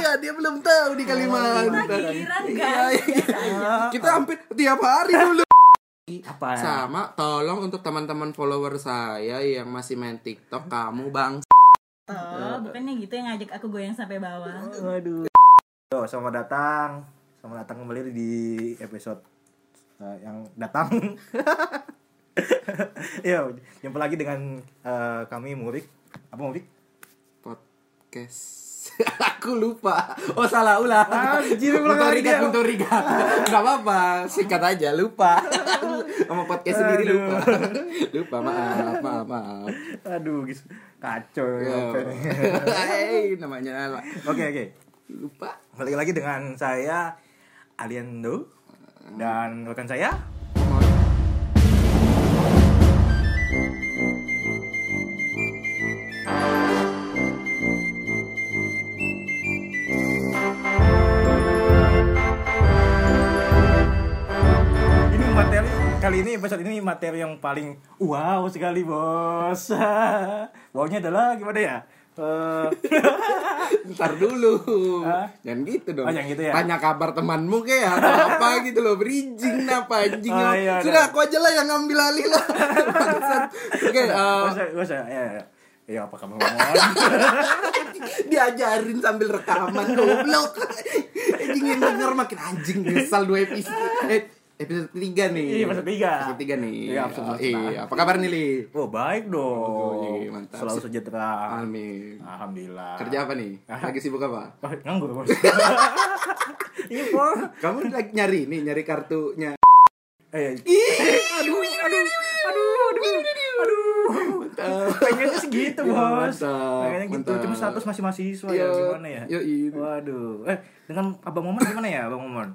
Iya, dia belum tahu di Kalimantan. Giliran Iya, guys. iya. Kita hampir tiap hari dulu. Apa? Sama, tolong untuk teman-teman follower saya yang masih main TikTok, kamu bang. Oh, bukannya gitu yang ngajak aku goyang sampai bawah. Waduh. Yo, selamat datang. Selamat datang kembali di episode uh, yang datang. Yo, jumpa lagi dengan uh, kami Murik. Apa Murik? Podcast. Aku lupa. Oh salah ulang. Anjir, ulang lagi dia. punto riga. Gak apa-apa, sikat aja. Lupa. Sama podcast sendiri Aduh. lupa. Lupa, maaf, maaf, maaf. Aduh, guys. Kacau ya. Ini. Hei, namanya Oke, oke. lupa. Balik lagi dengan saya Aliando dan rekan saya kali ini episode ini materi yang paling wow sekali bos wownya adalah gimana ya Eh, Ntar dulu. Hah? Jangan gitu dong. Oh, jangan gitu ya? Tanya kabar temanmu kayak atau apa gitu loh. Bridging apa anjing. Oh, iya, Sudah aku aja lah yang ngambil alih lah. Oke, Masa, masa, ya, ya. Ya apa kamu ngomong? diajarin sambil rekaman goblok. Anjing yang denger makin anjing nyesal dua episode. Eh, episode ketiga nih. Iya, episode tiga. Episode tiga nih. Iya, episode Oh, iya. Apa kabar nih, Li? Oh baik dong. Oh, iya, mantap. Selalu sejahtera. Amin. Alhamdulillah. Kerja apa nih? Lagi sibuk apa? Wah, nganggur bos. Iya bos. Kamu lagi nyari nih, nyari kartunya. Eh, aduh, aduh, aduh, aduh, aduh. Pengennya sih gitu Ya, bos. Pengennya gitu. Cuma status masih mahasiswa Iya, ya gimana ya? yoi. Waduh. Eh dengan abang Momon gimana ya abang Momon?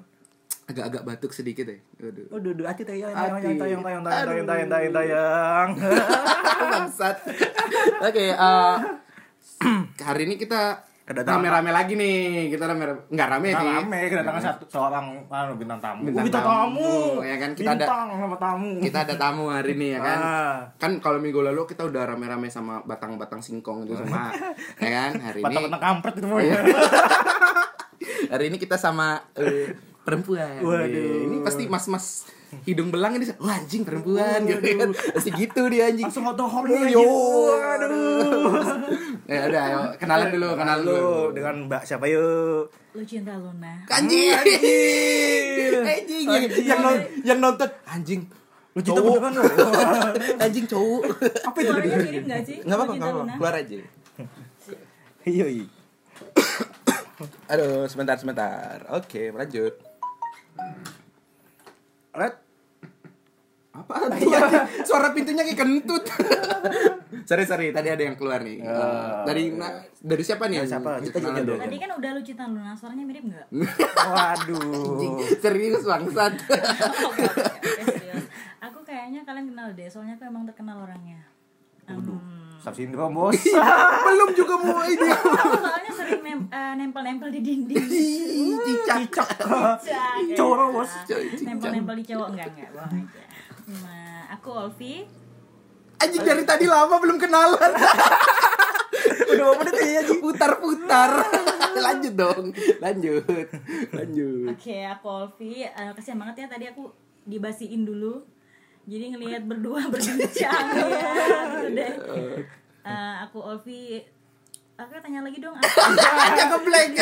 Agak-agak batuk sedikit ya. Waduh. Aduh, aduh, hati tayang, tayang, tayang, tayang, tayang, Aduh. tayang, tayang, tayang, tayang. Bangsat. Oke, eh, hari ini kita rame-rame lagi nih. Kita rame enggak rame sih. rame kedatangan satu seorang anu bintang tamu. Bintang Oh, bintang tamu. tamu. Ya kan, kita ada- bintang sama tamu. Kita ada tamu hari ini ya kan. Ah. Kan kalau minggu lalu kita udah rame-rame sama batang-batang singkong itu semua. ya kan? Hari ini Patah-patah kampret itu. Iya. hari ini kita sama eh, perempuan. Waduh. Ini pasti mas-mas hidung belang ini wah anjing perempuan gitu kan. Pasti gitu dia anjing. Langsung auto horny Yo, aduh. ya udah, ayo kenalan dulu, kenalan dulu. Dengan Mbak siapa yuk? Lu cinta Luna. Anjing. Anjing. Anjing yang, yang, non- yang nonton anjing. Lu cinta Cowok. beneran lo? Anjing cowok. Apa itu Suaranya tadi? mirip gak sih? Enggak apa-apa? Keluar aja. Iya, iya. Aduh, sebentar sebentar. Oke, lanjut. Red, Apa tuh? Suara pintunya kayak kentut. sorry, sorry, tadi ada yang keluar nih. Ah. dari na- dari siapa nih? Dari siapa? Kita juga dulu. Tadi kan udah lu cinta Luna, suaranya mirip gak? waduh. Serius bangsat. Serius. Aku kayaknya kalian kenal deh, soalnya aku emang terkenal orangnya. Waduh. Hmm. Sub sindrom bos. Belum juga mau ini. Aku soalnya sering nem- eh, nempel-nempel di dinding. Cicak. Cicak, Cowok, ya. bos. Nempel-nempel di cowok enggak enggak, bohong aja. Nah, aku Olvi. Anjing dari tadi lama belum kenalan. Udah mau menit ya Ji. Putar-putar. Lanjut dong. Lanjut. Lanjut. Oke, aku Olvi. Eh, kasihan banget ya tadi aku dibasiin dulu. Jadi ngelihat berdua berbincang ya, gitu deh. Eh, aku Olvi. Aku tanya lagi dong. Yang ngeblank.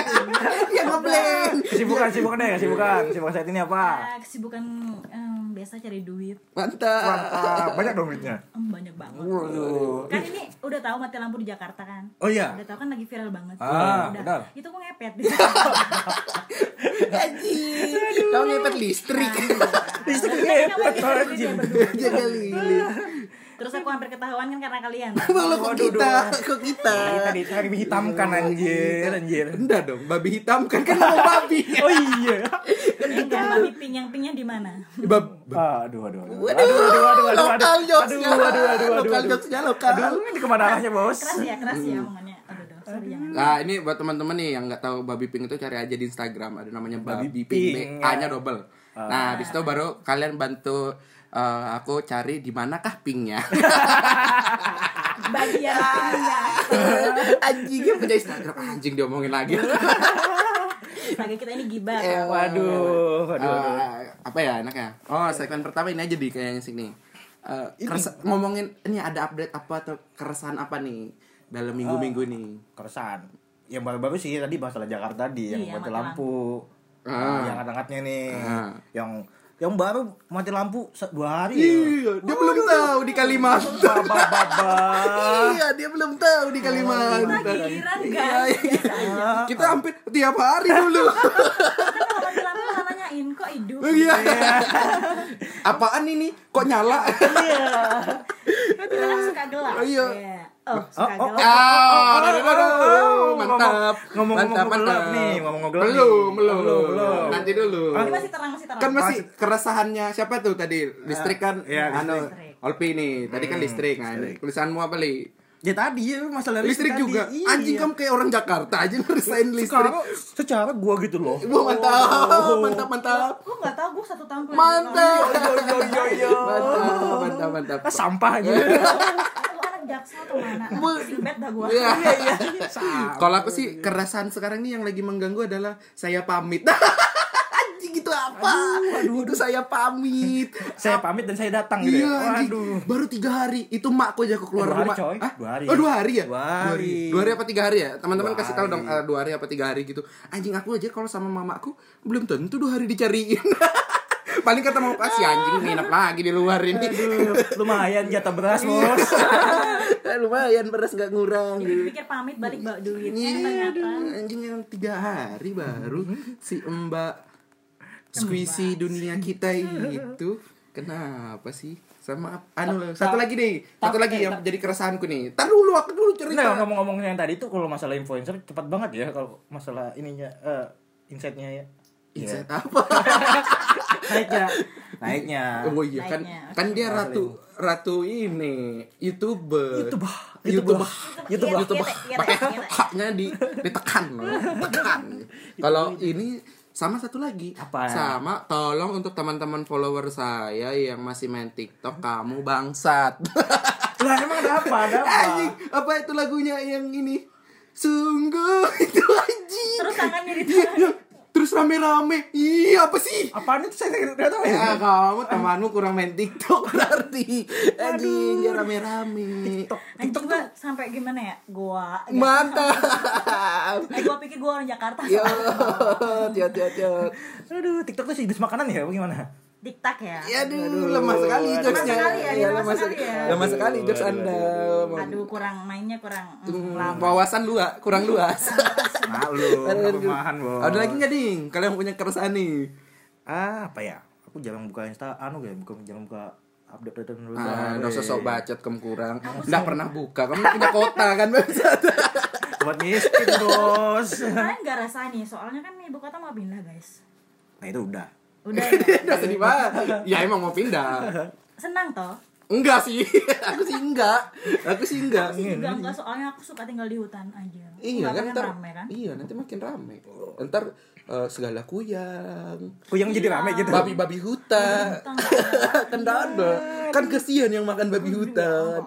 Yang ngeblank. Kesibukan, kesibukan deh, kesibukan. Kesibukan saat ini apa? Eh, kesibukan em, biasa cari duit. Mantap. Mantap. Banyak dong duitnya. Em, banyak banget. Waduh. Kan ini udah tahu mati lampu di Jakarta kan? Oh iya. Udah tahu kan lagi viral banget. Ah, udah. benar. Itu aku ngepet. Anjing. Kau ngepet listrik. Listrik Kan kita ya. Jaga lilin. Terus aku hampir ketahuan kan karena kalian. Lo kok kita? Kok kita? Tadi tadi dihitamkan anjir, anjir. Enggak dong, babi hitam kan kan mau babi. Oh iya. Enggak babi pink yang pinknya di mana? Bab Aduh, aduh, aduh. Waduh, lokal jokesnya. Aduh, aduh, aduh, aduh, Lokal aduh. jokesnya lokal. Aduh, ini ke mana arahnya, Bos? Keras ya, keras ya omongannya. Aduh, aduh, sorry jangan. Nah ini buat teman-teman nih yang nggak tahu babi pink itu cari aja di Instagram ada namanya babi, Babi pink, pink, A nya ya. Double. Nah habis itu baru kalian bantu eh, aku cari di manakah pinknya. bagian pinnya Anjingnya punya Instagram anjing diomongin lagi. Sebagai kita ini gibah Eh, Waduh, waduh, waduh. Eh, apa ya enaknya? Oh, segmen pertama ini aja di kayaknya sini. Eh, kerasa- ngomongin ini ada update apa atau keresahan apa nih dalam minggu-minggu nih? keresahan yang baru-baru sih tadi masalah Jakarta tadi yang Iya, mati mati lampu Ah. yang hangat-hangatnya nih Ah. yang yang baru mati lampu dua hari Iya, dia belum tahu di Kalimantan. Iya, dia belum tahu di Kalimantan. giliran Iya, guys iya. biasa aja Kita hampir tiap hari dulu. mati lampu kok hidup Iya. Apaan ini? Kok nyala? kita kan suka gelap Iya. Oh suka oh, Ah, aduh, aduh, aduh. mantap. Ngomong-ngomong Mantap, mantap. nih, ngomong-ngomong gelap Belum, belum, Belum, belum. Nanti dulu. ini masih terang masih terang Kan masih keresahannya siapa tuh tadi? Listrik kan? Iya, anu. Olpi nih. Tadi kan listrik kan. Tulisanmu apa, Li? Ya tadi ya masalah Listrik tadi. juga. Iya. Anjing kamu kayak orang Jakarta aja ngerasain listrik. secara secara gua gitu loh Wah, mantap, mantap, mantap. gue nggak tahu gue satu tahun Mantap. yo yo yo Mantap, mantap, mantap. ah, sampah aja jaksel atau mana sing bed dah gue Iya. Kalau aku sih keresahan sekarang nih yang lagi mengganggu adalah saya pamit. Itu apa? Aduh, itu saya pamit. saya pamit dan saya datang gitu Iya, ya anjing. waduh Baru tiga hari. Itu makku aja aku keluar Dua hari, rumah. coy. Hah? Dua hari. Oh, dua hari ya? Dua hari. Dua hari apa tiga hari ya? Teman-teman kasih tahu dong eh, dua hari apa tiga hari gitu. Anjing aku aja kalau sama mamaku belum tentu dua hari dicariin. Paling kata mau kasih anjing nginep lagi di luar ini. Aduh, lumayan jatah beras bos Eh, Lumayan beras nggak ngurang gitu. pikir pamit balik bawa duit Iya, eh, ternyata aduh, anjing yang tiga hari baru si Mbak squishy dunia kita itu kenapa sih sama anu satu lagi nih satu lagi yang jadi keresahanku nih tar dulu aku dulu Nah, cerita ngomong-ngomong yang tadi tuh kalau masalah influencer cepat banget ya kalau masalah ininya eh insight-nya ya. Insight Iya. apa Naiknya. Naiknya. oh iya kan kan dia ratu ratu ini youtuber YouTuber. youtuber YouTuber. youtuber pakai iya, iya. haknya di ditekan tekan kalau ini sama satu lagi Apa? sama tolong untuk teman-teman follower saya yang masih main TikTok kamu bangsat Lah emang ada apa? Ada apa? anjing apa itu lagunya yang ini sungguh itu anjing terus tangannya di Iya, terus rame-rame iya apa sih Apaan itu saya nggak tahu ya. Ya, kamu temanmu kurang main TikTok berarti. Anjing, dia rame-rame. anjing gua sampai gimana ya gua Mantap. eh gua pikir gua orang Jakarta Yo, tiot tiot tiot. Aduh, TikTok tuh situs makanan ya? Bagaimana? Diktak ya Ya aduh, lemah sekali aduh. jokesnya. Lemah sekali ya, Iya, lemah lemah sekali ya. Lemah sekali jokes Anda. aduh kurang mainnya kurang mm, Hmm, Wawasan luas, kurang luas. Malu, rumahan, bos. Ada lagi nggak ding? Kalian punya keresahan nih? Ah, apa ya? Aku jarang buka Insta, anu ya, buka jarang buka update update dulu. Ah, nggak usah sok bacot kamu kurang. Nggak pernah buka. Kamu punya kota kan. Buat miskin, bos. kalian nggak rasain nih soalnya kan ibu kota mau pindah guys Nah, itu udah. Udah ya? Udah sedih banget. Ya emang mau pindah. senang toh Enggak sih, aku sih enggak, aku sih enggak. sih juga enggak soalnya aku suka tinggal di hutan aja Iya Nggak kan, ntar, rame kan iya nanti makin rame. Ntar eh, segala kuyang, Kok yang jadi rame gitu? babi-babi hutan, Hutan nggak ada. kan ada. Kan kesian yang makan babi hutan.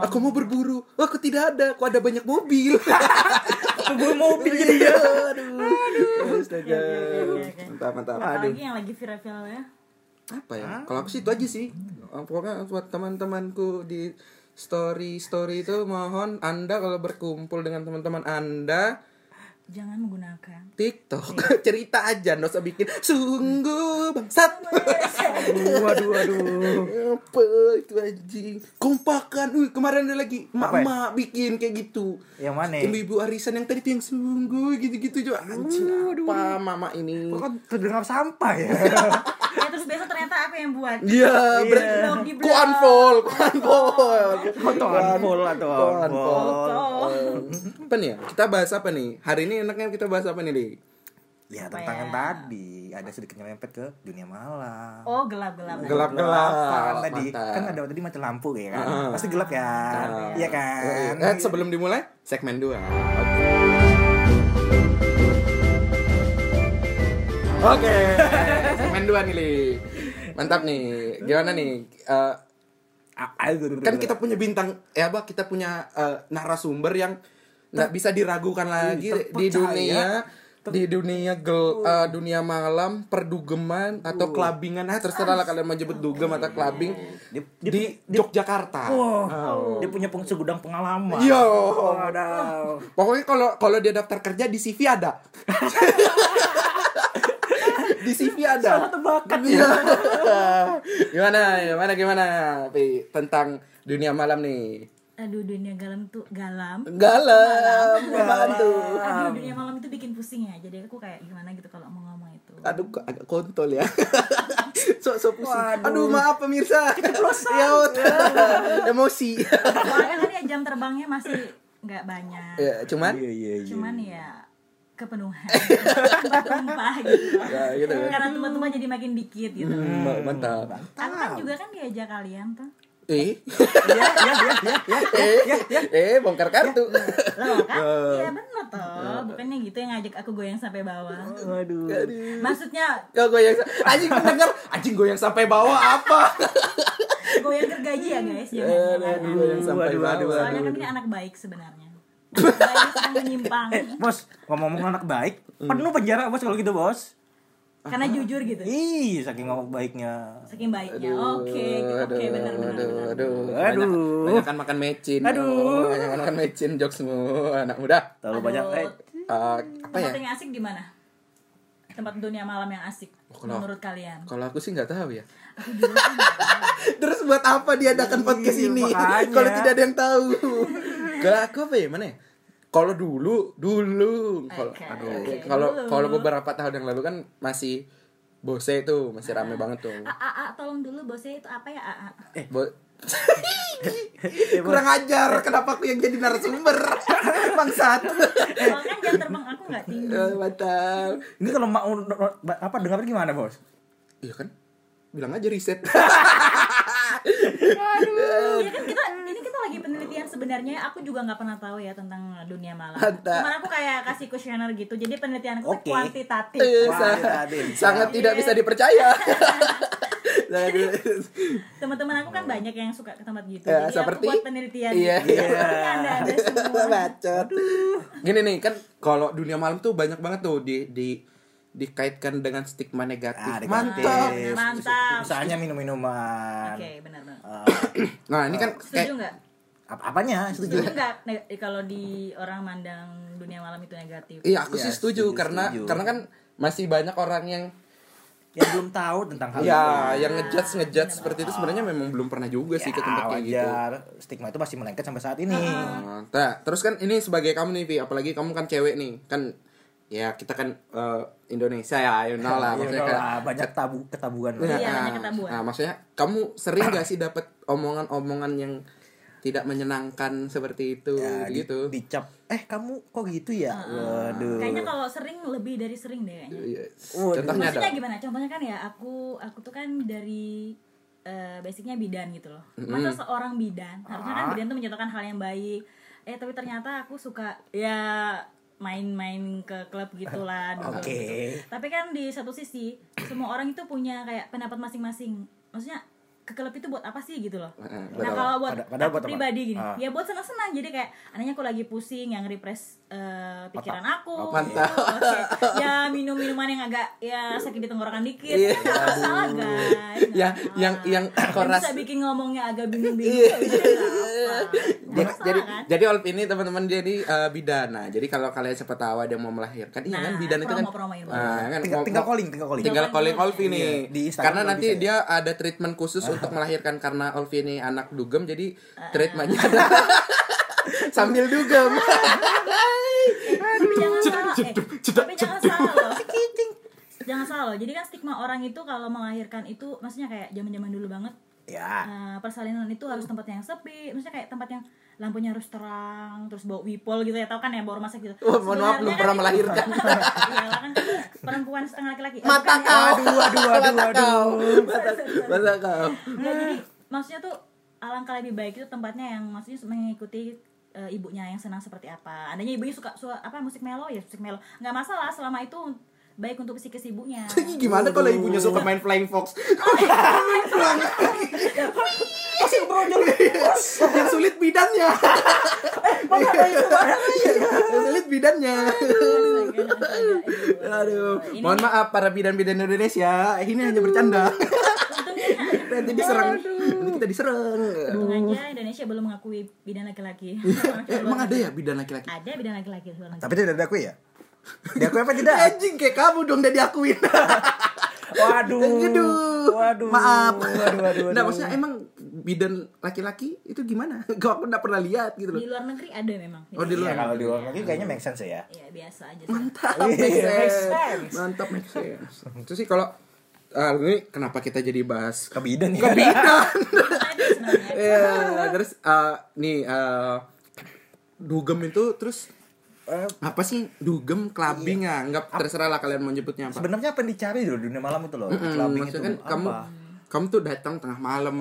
Aku mau berburu, oh, aku tidak ada, kok ada banyak mobil. Mobil jadi Iya, ya. aduh. Astaga. Iya, iya. Mantap, mantap. apalagi yang lagi viral-viral ya Apa ya? Kalau aku sih itu aja sih. Pokoknya buat teman-temanku di story story itu mohon Anda kalau berkumpul dengan teman-teman Anda jangan menggunakan TikTok cerita aja nggak usah bikin sungguh bangsat Aduh, aduh, aduh. apa itu anjing kompakan Wih, kemarin ada lagi Apa ya? mak bikin kayak gitu Yang mana? ibu-ibu arisan yang tadi tuh yang sungguh gitu-gitu juga anjing apa mama ini Kok kan terdengar sampah ya? ya terus besok ternyata apa yang buat Iya, ber Blog di ku unfold, ku unfold. Foto unfold atau Ku unfold. Apa nih ya? Kita bahas apa nih? Hari ini enaknya kita bahas apa nih, Di? Ya Apa tentang ya? yang tadi ada sedikit nyerempet ke dunia malam. oh gelap-gelap Gelap-gelap. Kan tadi Mantap. kan ada tadi mati lampu ya kan. Ah. Pasti gelap kan? Ah. Iya kan? Eh, sebelum dimulai, segmen 2. Oke. segmen 2 nih, Li. Mantap nih. Gimana nih? Aduh, kan kita punya bintang ya apa kita punya eh, narasumber yang nggak bisa diragukan lagi di dunia di dunia gel, eh, dunia malam perdugeman atau kelabingan ah terserah lah kalian mau nyebut dugem atau kelabing Dia- di Yogyakarta. Wow, dia punya peng- segudang pengalaman. Yo. Waduh. pokoknya kalau kalau dia daftar kerja di CV ada. Di CV ada. Salah tebakan. Iya. gimana gimana gimana? Tentang dunia malam nih aduh dunia galam tuh galam? Galam galam tuh aduh dunia malam itu bikin pusing ya. Jadi aku kayak gimana gitu kalau mau ngomong itu. Aduh kok agak kontol ya. So so pusing aduh maaf pemirsa. Ya emosi. Soalnya kan ya jam terbangnya masih nggak banyak. Ya cuman? Iya, iya, iya. cuman ya kepenuhan. Tumpah gitu. Ya gitu kan. Karena tumpah-tumpah jadi makin dikit gitu. Hmm, mantap. Aku kan juga kan diajak kalian tuh eh? Iya, iya, iya, iya, iya. eh? Eh bongkar kartu. Loh kan? Iya bener toh. Bukannya gitu yang ngajak aku goyang sampai bawah. Waduh. Maksudnya Gak goyang anjing pendengar anjing goyang sampai bawah apa? Goyang gergaji ya guys? Jangan Aduh, jangan. goyang sampai Waduh, bawah. Soalnya kan ini anak baik sebenarnya. Anak baik menyimpang. Eh, bos, ngomong-ngomong anak baik, penuh penjara bos kalau gitu bos. Karena jujur gitu Ih, saking ngomong baiknya. Saking baiknya Oke Oke bener bener aduh, bener. aduh, Aduh. banyak kan makan mecin. Aduh. banyak kan makan mecin jokesmu anak muda. Terlalu banyak. Eh, Eh, apa ya? Tempat yang asik di mana? Tempat dunia malam yang asik Oh, kalau- Menurut kalian Kalau aku sih nggak tahu ya. Terus buat apa diadakan podcast Iya, ini? makanya. Kalau tidak ada yang tahu. Kalau aku apa ya? Mana ya? Kalau dulu, dulu. Kalau aduh, oke, kalau kalau beberapa tahun yang lalu kan masih Bose itu masih rame banget tuh. A, A, A, tolong dulu bosnya itu apa ya A, A? Bo- Kurang ajar, kenapa aku yang jadi narasumber? Bangsat. Kan jam terbang aku nggak tinggi Eh, Mantap. ini kalau mau apa dengar gimana bos? Iya kan? Bilang aja riset. Iya kan kita ini kita lagi penelitian sebenarnya aku juga nggak pernah tahu ya tentang dunia malam. Cuman aku kayak kasih kuesioner gitu. Jadi penelitianku tuh Oke. kuantitatif. Eh, Wah, sa- tadi. sangat tidak bisa dipercaya. Teman-teman aku kan banyak yang suka ke tempat gitu. Ya, Jadi seperti- aku buat penelitian. Iya. gitu. Semua. Bacot. Gini nih kan kalau dunia malam tuh banyak banget tuh di di dikaitkan dengan stigma negatif. Ah, negatif. Mantap. Mantap. Misalnya minum-minuman. Oke, benar-benar. Eh, Nah, ini kan Setuju kayak nggak? Apa apanya? Setuju Setuju. nggak neg- kalau di orang mandang dunia malam itu negatif? Iya, aku Iya, sih setuju, setuju, karena setuju. karena kan masih banyak orang yang Yang belum tahu tentang hal ya itu. yang ngejudge ngejudge seperti itu sebenarnya memang belum pernah juga sih ke tempat kayak gitu. Ya. Stigma itu masih melengket sampai saat ini. Nah, nah, terus kan ini sebagai kamu nih, Vi, apalagi kamu kan cewek nih, kan ya kita kan eh, Indonesia ya, you know lah, Ya maksudnya lah, banyak tabu ketabuan. Iya, nah, banyak ketabuhan. nah, maksudnya kamu sering gak sih dapat omongan-omongan yang tidak menyenangkan seperti itu Ya, di- gitu? dicap eh kamu kok gitu ya waduh Kayaknya kalau sering lebih dari sering deh kayaknya. Iya. Waduh. Contohnya ada. Maksudnya gimana? Contohnya kan ya aku aku tuh kan dari eh, basicnya bidan gitu loh. Masa seorang bidan harusnya kan bidan tuh mencontohkan hal yang baik. Eh tapi ternyata aku suka ya main-main ke klub gitulah dulu. Oke. Tapi kan di satu sisi semua orang itu punya kayak pendapat masing-masing. Maksudnya ke klub itu buat apa sih gitu loh. Nah betul. kalau buat Pada- padahal aku buat apa? pribadi gini, Ah. ya buat senang-senang. Jadi kayak anehnya aku lagi pusing, yang refresh eh, pikiran aku. Oh, mantap. Oke. Ya minum minuman yang agak ya sakit di tenggorokan dikit. Iya. Nggak masalah guys. nggak yang yang koras bisa bikin ngomongnya agak bingung-bingung. Iya. ya jadi masalah, jadi kan? jadi Olp ini teman-teman dia ini eh, bidan. Nah, jadi kalau kalian siapa tahu ada yang mau melahirkan, iya Nah, kan bidan itu kan promo-promoin, Nah, kan tinggal, mau- tinggal calling tinggal calling tinggal calling Olvi Iya, nih. di Karena nanti bisa. dia ada treatment khusus untuk melahirkan karena Olvi ini anak dugem jadi Ah. treatmentnya ada sambil dugem. tapi jangan salah eh, tapi jangan salah loh jangan salah loh jadi kan stigma orang itu kalau melahirkan itu maksudnya kayak zaman zaman dulu banget ya eh, persalinan itu harus tempat yang sepi maksudnya kayak tempat yang lampunya harus terang terus bawa wipol gitu ya tau kan ya bawa rumah sakit gitu Wah, mohon maaf, belum pernah kan- melahirkan. Iyalah kan perempuan setengah laki-laki Mata ya. kau. Aduh, aduh, aduh, Mata aduh. kau. Mata, mata kau. Nggak, jadi maksudnya tuh alangkah lebih baik itu tempatnya yang maksudnya mengikuti eh, ibunya yang senang seperti apa. Adanya ibunya suka suka apa musik melo ya musik melo. nggak masalah selama itu baik untuk psikis ibunya Gimana kalau ibunya suka main flying fox? Masih brojol. yang sulit bidannya. yang sulit bidannya. Aduh, mohon maaf para bidan-bidan Indonesia, ini hanya bercanda. Nanti diserang, kita diserang. untung aja Indonesia belum mengakui bidan laki-laki emang ada ya bidan laki-laki? ada bidan laki-laki di luar negeri. Tapi tidak diakui ya? Diakui apa tidak? Anjing kayak kamu dong udah diakuin. Waduh. Aduh. Waduh. Maaf. Waduh, waduh, Nah, waduh. maksudnya emang bidan laki-laki itu gimana? Gue aku nggak pernah lihat gitu loh. di luar negeri ada memang Oh, di Iya, luar. kalau di luar negeri kayaknya make sense ya. ya biasa aja sih. Mantap, Iya, make sense. Mantap, make sense. Itu sih kalau ah, ini kenapa kita jadi bahas Ke bidan ya. ke bidan? Sebenarnya. Iya, terus ah, nih ah, dugem itu terus Eh, apa sih dugem clubbing ya nggak terserah lah kalian mau nyebutnya apa Sebenarnya apa yang dicari dulu dunia malam itu loh? Mm, Clubbing maksudnya itu kan kamu apa? kamu tuh datang tengah malam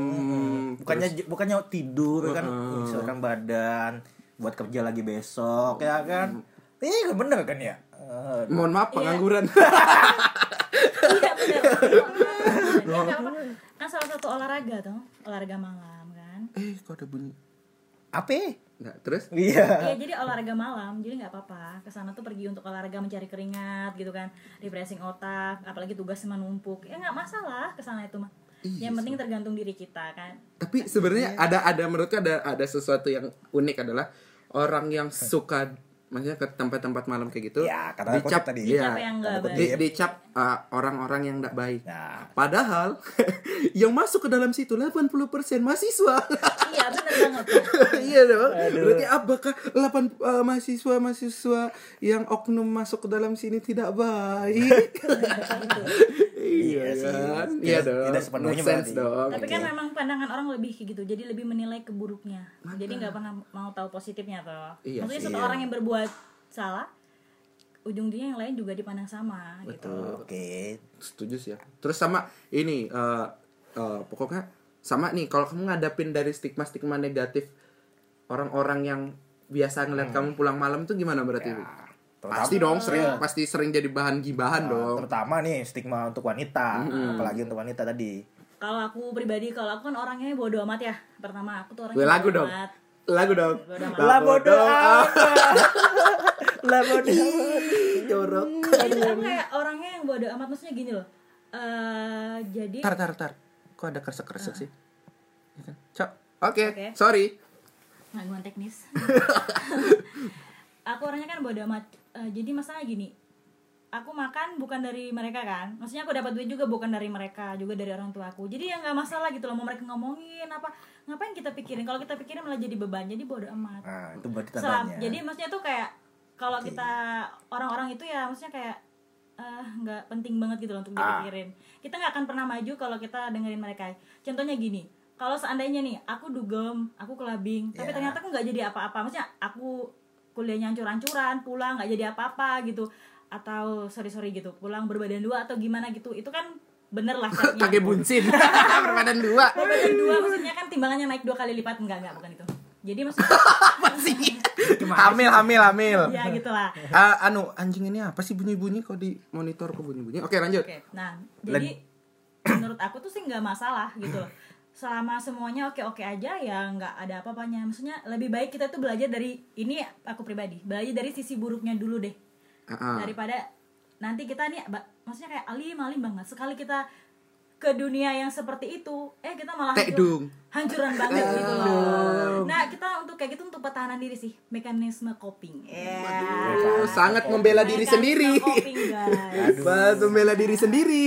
bukannya bukannya tidur kan misalkan badan buat kerja lagi besok ya kan ini kan bener kan ya Eh, mohon maaf pengangguran Iya benar. Ya, nggak apa-apa. Kan salah satu olahraga tuh, olahraga malam kan. eh kok ada bunyi apa nggak terus iya Iya jadi olahraga malam, jadi nggak apa-apa. Ke sana tuh pergi untuk olahraga mencari keringat gitu kan, refreshing otak, apalagi tugas menumpuk. Ya nggak masalah ke sana itu mah. Iya Yang penting tergantung diri kita kan. tapi sebenarnya ada ada menurutku ada ada sesuatu yang unik adalah orang yang suka maksudnya ke tempat-tempat malam kayak gitu Ya, kata kutip tadi. iya, Dicap yang nggak kata kutip. di, baik. dicap uh, orang-orang yang tidak baik nah padahal yang masuk ke dalam situ 80% mahasiswa Iya benar banget. iya dong berarti apakah 8 uh, mahasiswa mahasiswa yang oknum masuk ke dalam sini tidak baik iya sih. kan iya dong tidak sepenuhnya berarti. dong Tapi kan memang pandangan orang lebih kayak gitu, jadi lebih menilai keburuknya. Jadi nggak pernah mau tahu positifnya toh. Iya Maksudnya sih, satu iya. orang yang berbuat salah, ujung-ujungnya yang lain juga dipandang sama gitu. oke. Setuju sih ya. Terus sama ini eh eh, pokoknya sama nih kalau kamu ngadapin dari stigma stigma negatif orang-orang yang biasa ngeliat kamu pulang malam tuh gimana berarti? Ya, pasti dong sering pasti sering jadi bahan gibahan dong. terutama nih stigma untuk wanita. Apalagi untuk wanita tadi. Kalau aku pribadi, kalau aku kan orangnya bodo amat ya. Pertama. Aku tuh orangnya Gue lagu bodo dong. amat. Lagu dong. Lah bodoh amat lah bodoh jorok. Aku kayak orangnya yang bodo amat. Maksudnya gini loh. Eh jadi tar tar tar. Kok ada kresek kresek sih? Ya kan? Cok. oke Oke. sorry. Gangguan teknis. Aku orangnya kan bodo amat. Eh, jadi masalah gini aku makan bukan dari mereka kan? Maksudnya aku dapat duit juga bukan dari mereka juga dari orang tua aku jadi ya nggak masalah gitu loh mau mereka ngomongin apa ngapain kita pikirin? Kalau kita pikirin malah jadi beban jadi bodo amat. Nah itu berarti Selam, tandanya jadi maksudnya tuh kayak kalau kita orang-orang itu ya maksudnya kayak eh, nggak penting banget gitu loh untuk Ah. dipikirin. Kita nggak akan pernah maju kalau kita dengerin mereka. Contohnya gini kalau seandainya nih aku dugem aku kelabing tapi Ya. ternyata aku nggak jadi apa-apa. Maksudnya aku kuliahnya hancur-hancuran pulang nggak jadi apa-apa gitu atau sorry sorry gitu pulang berbadan dua atau gimana gitu itu kan bener lah pakai bunsin berbadan dua. Berbadan dua maksudnya kan timbangannya naik dua kali lipat enggak enggak bukan itu. Jadi maksudnya apa sih hamil hamil hamil. Ya gitulah Ah, anu anjing ini apa sih bunyi-bunyi kok di monitor kok bunyi-bunyi? Oke lanjut. Oke, nah jadi menurut aku tuh sih nggak masalah gitu. Loh. Selama semuanya oke-oke aja ya nggak ada apa-apanya. Maksudnya lebih baik kita tuh belajar dari ini aku pribadi, belajar dari sisi buruknya dulu deh Ah. daripada nanti kita nih maksudnya kayak alim alim banget. Sekali kita ke dunia yang seperti itu eh kita malah hancur- hancuran banget gitu loh. Nah kita untuk kayak gitu untuk pertahanan diri sih mekanisme coping. Ya Aduh, sangat membela diri sendiri. coping guys. Sangat membela diri sendiri.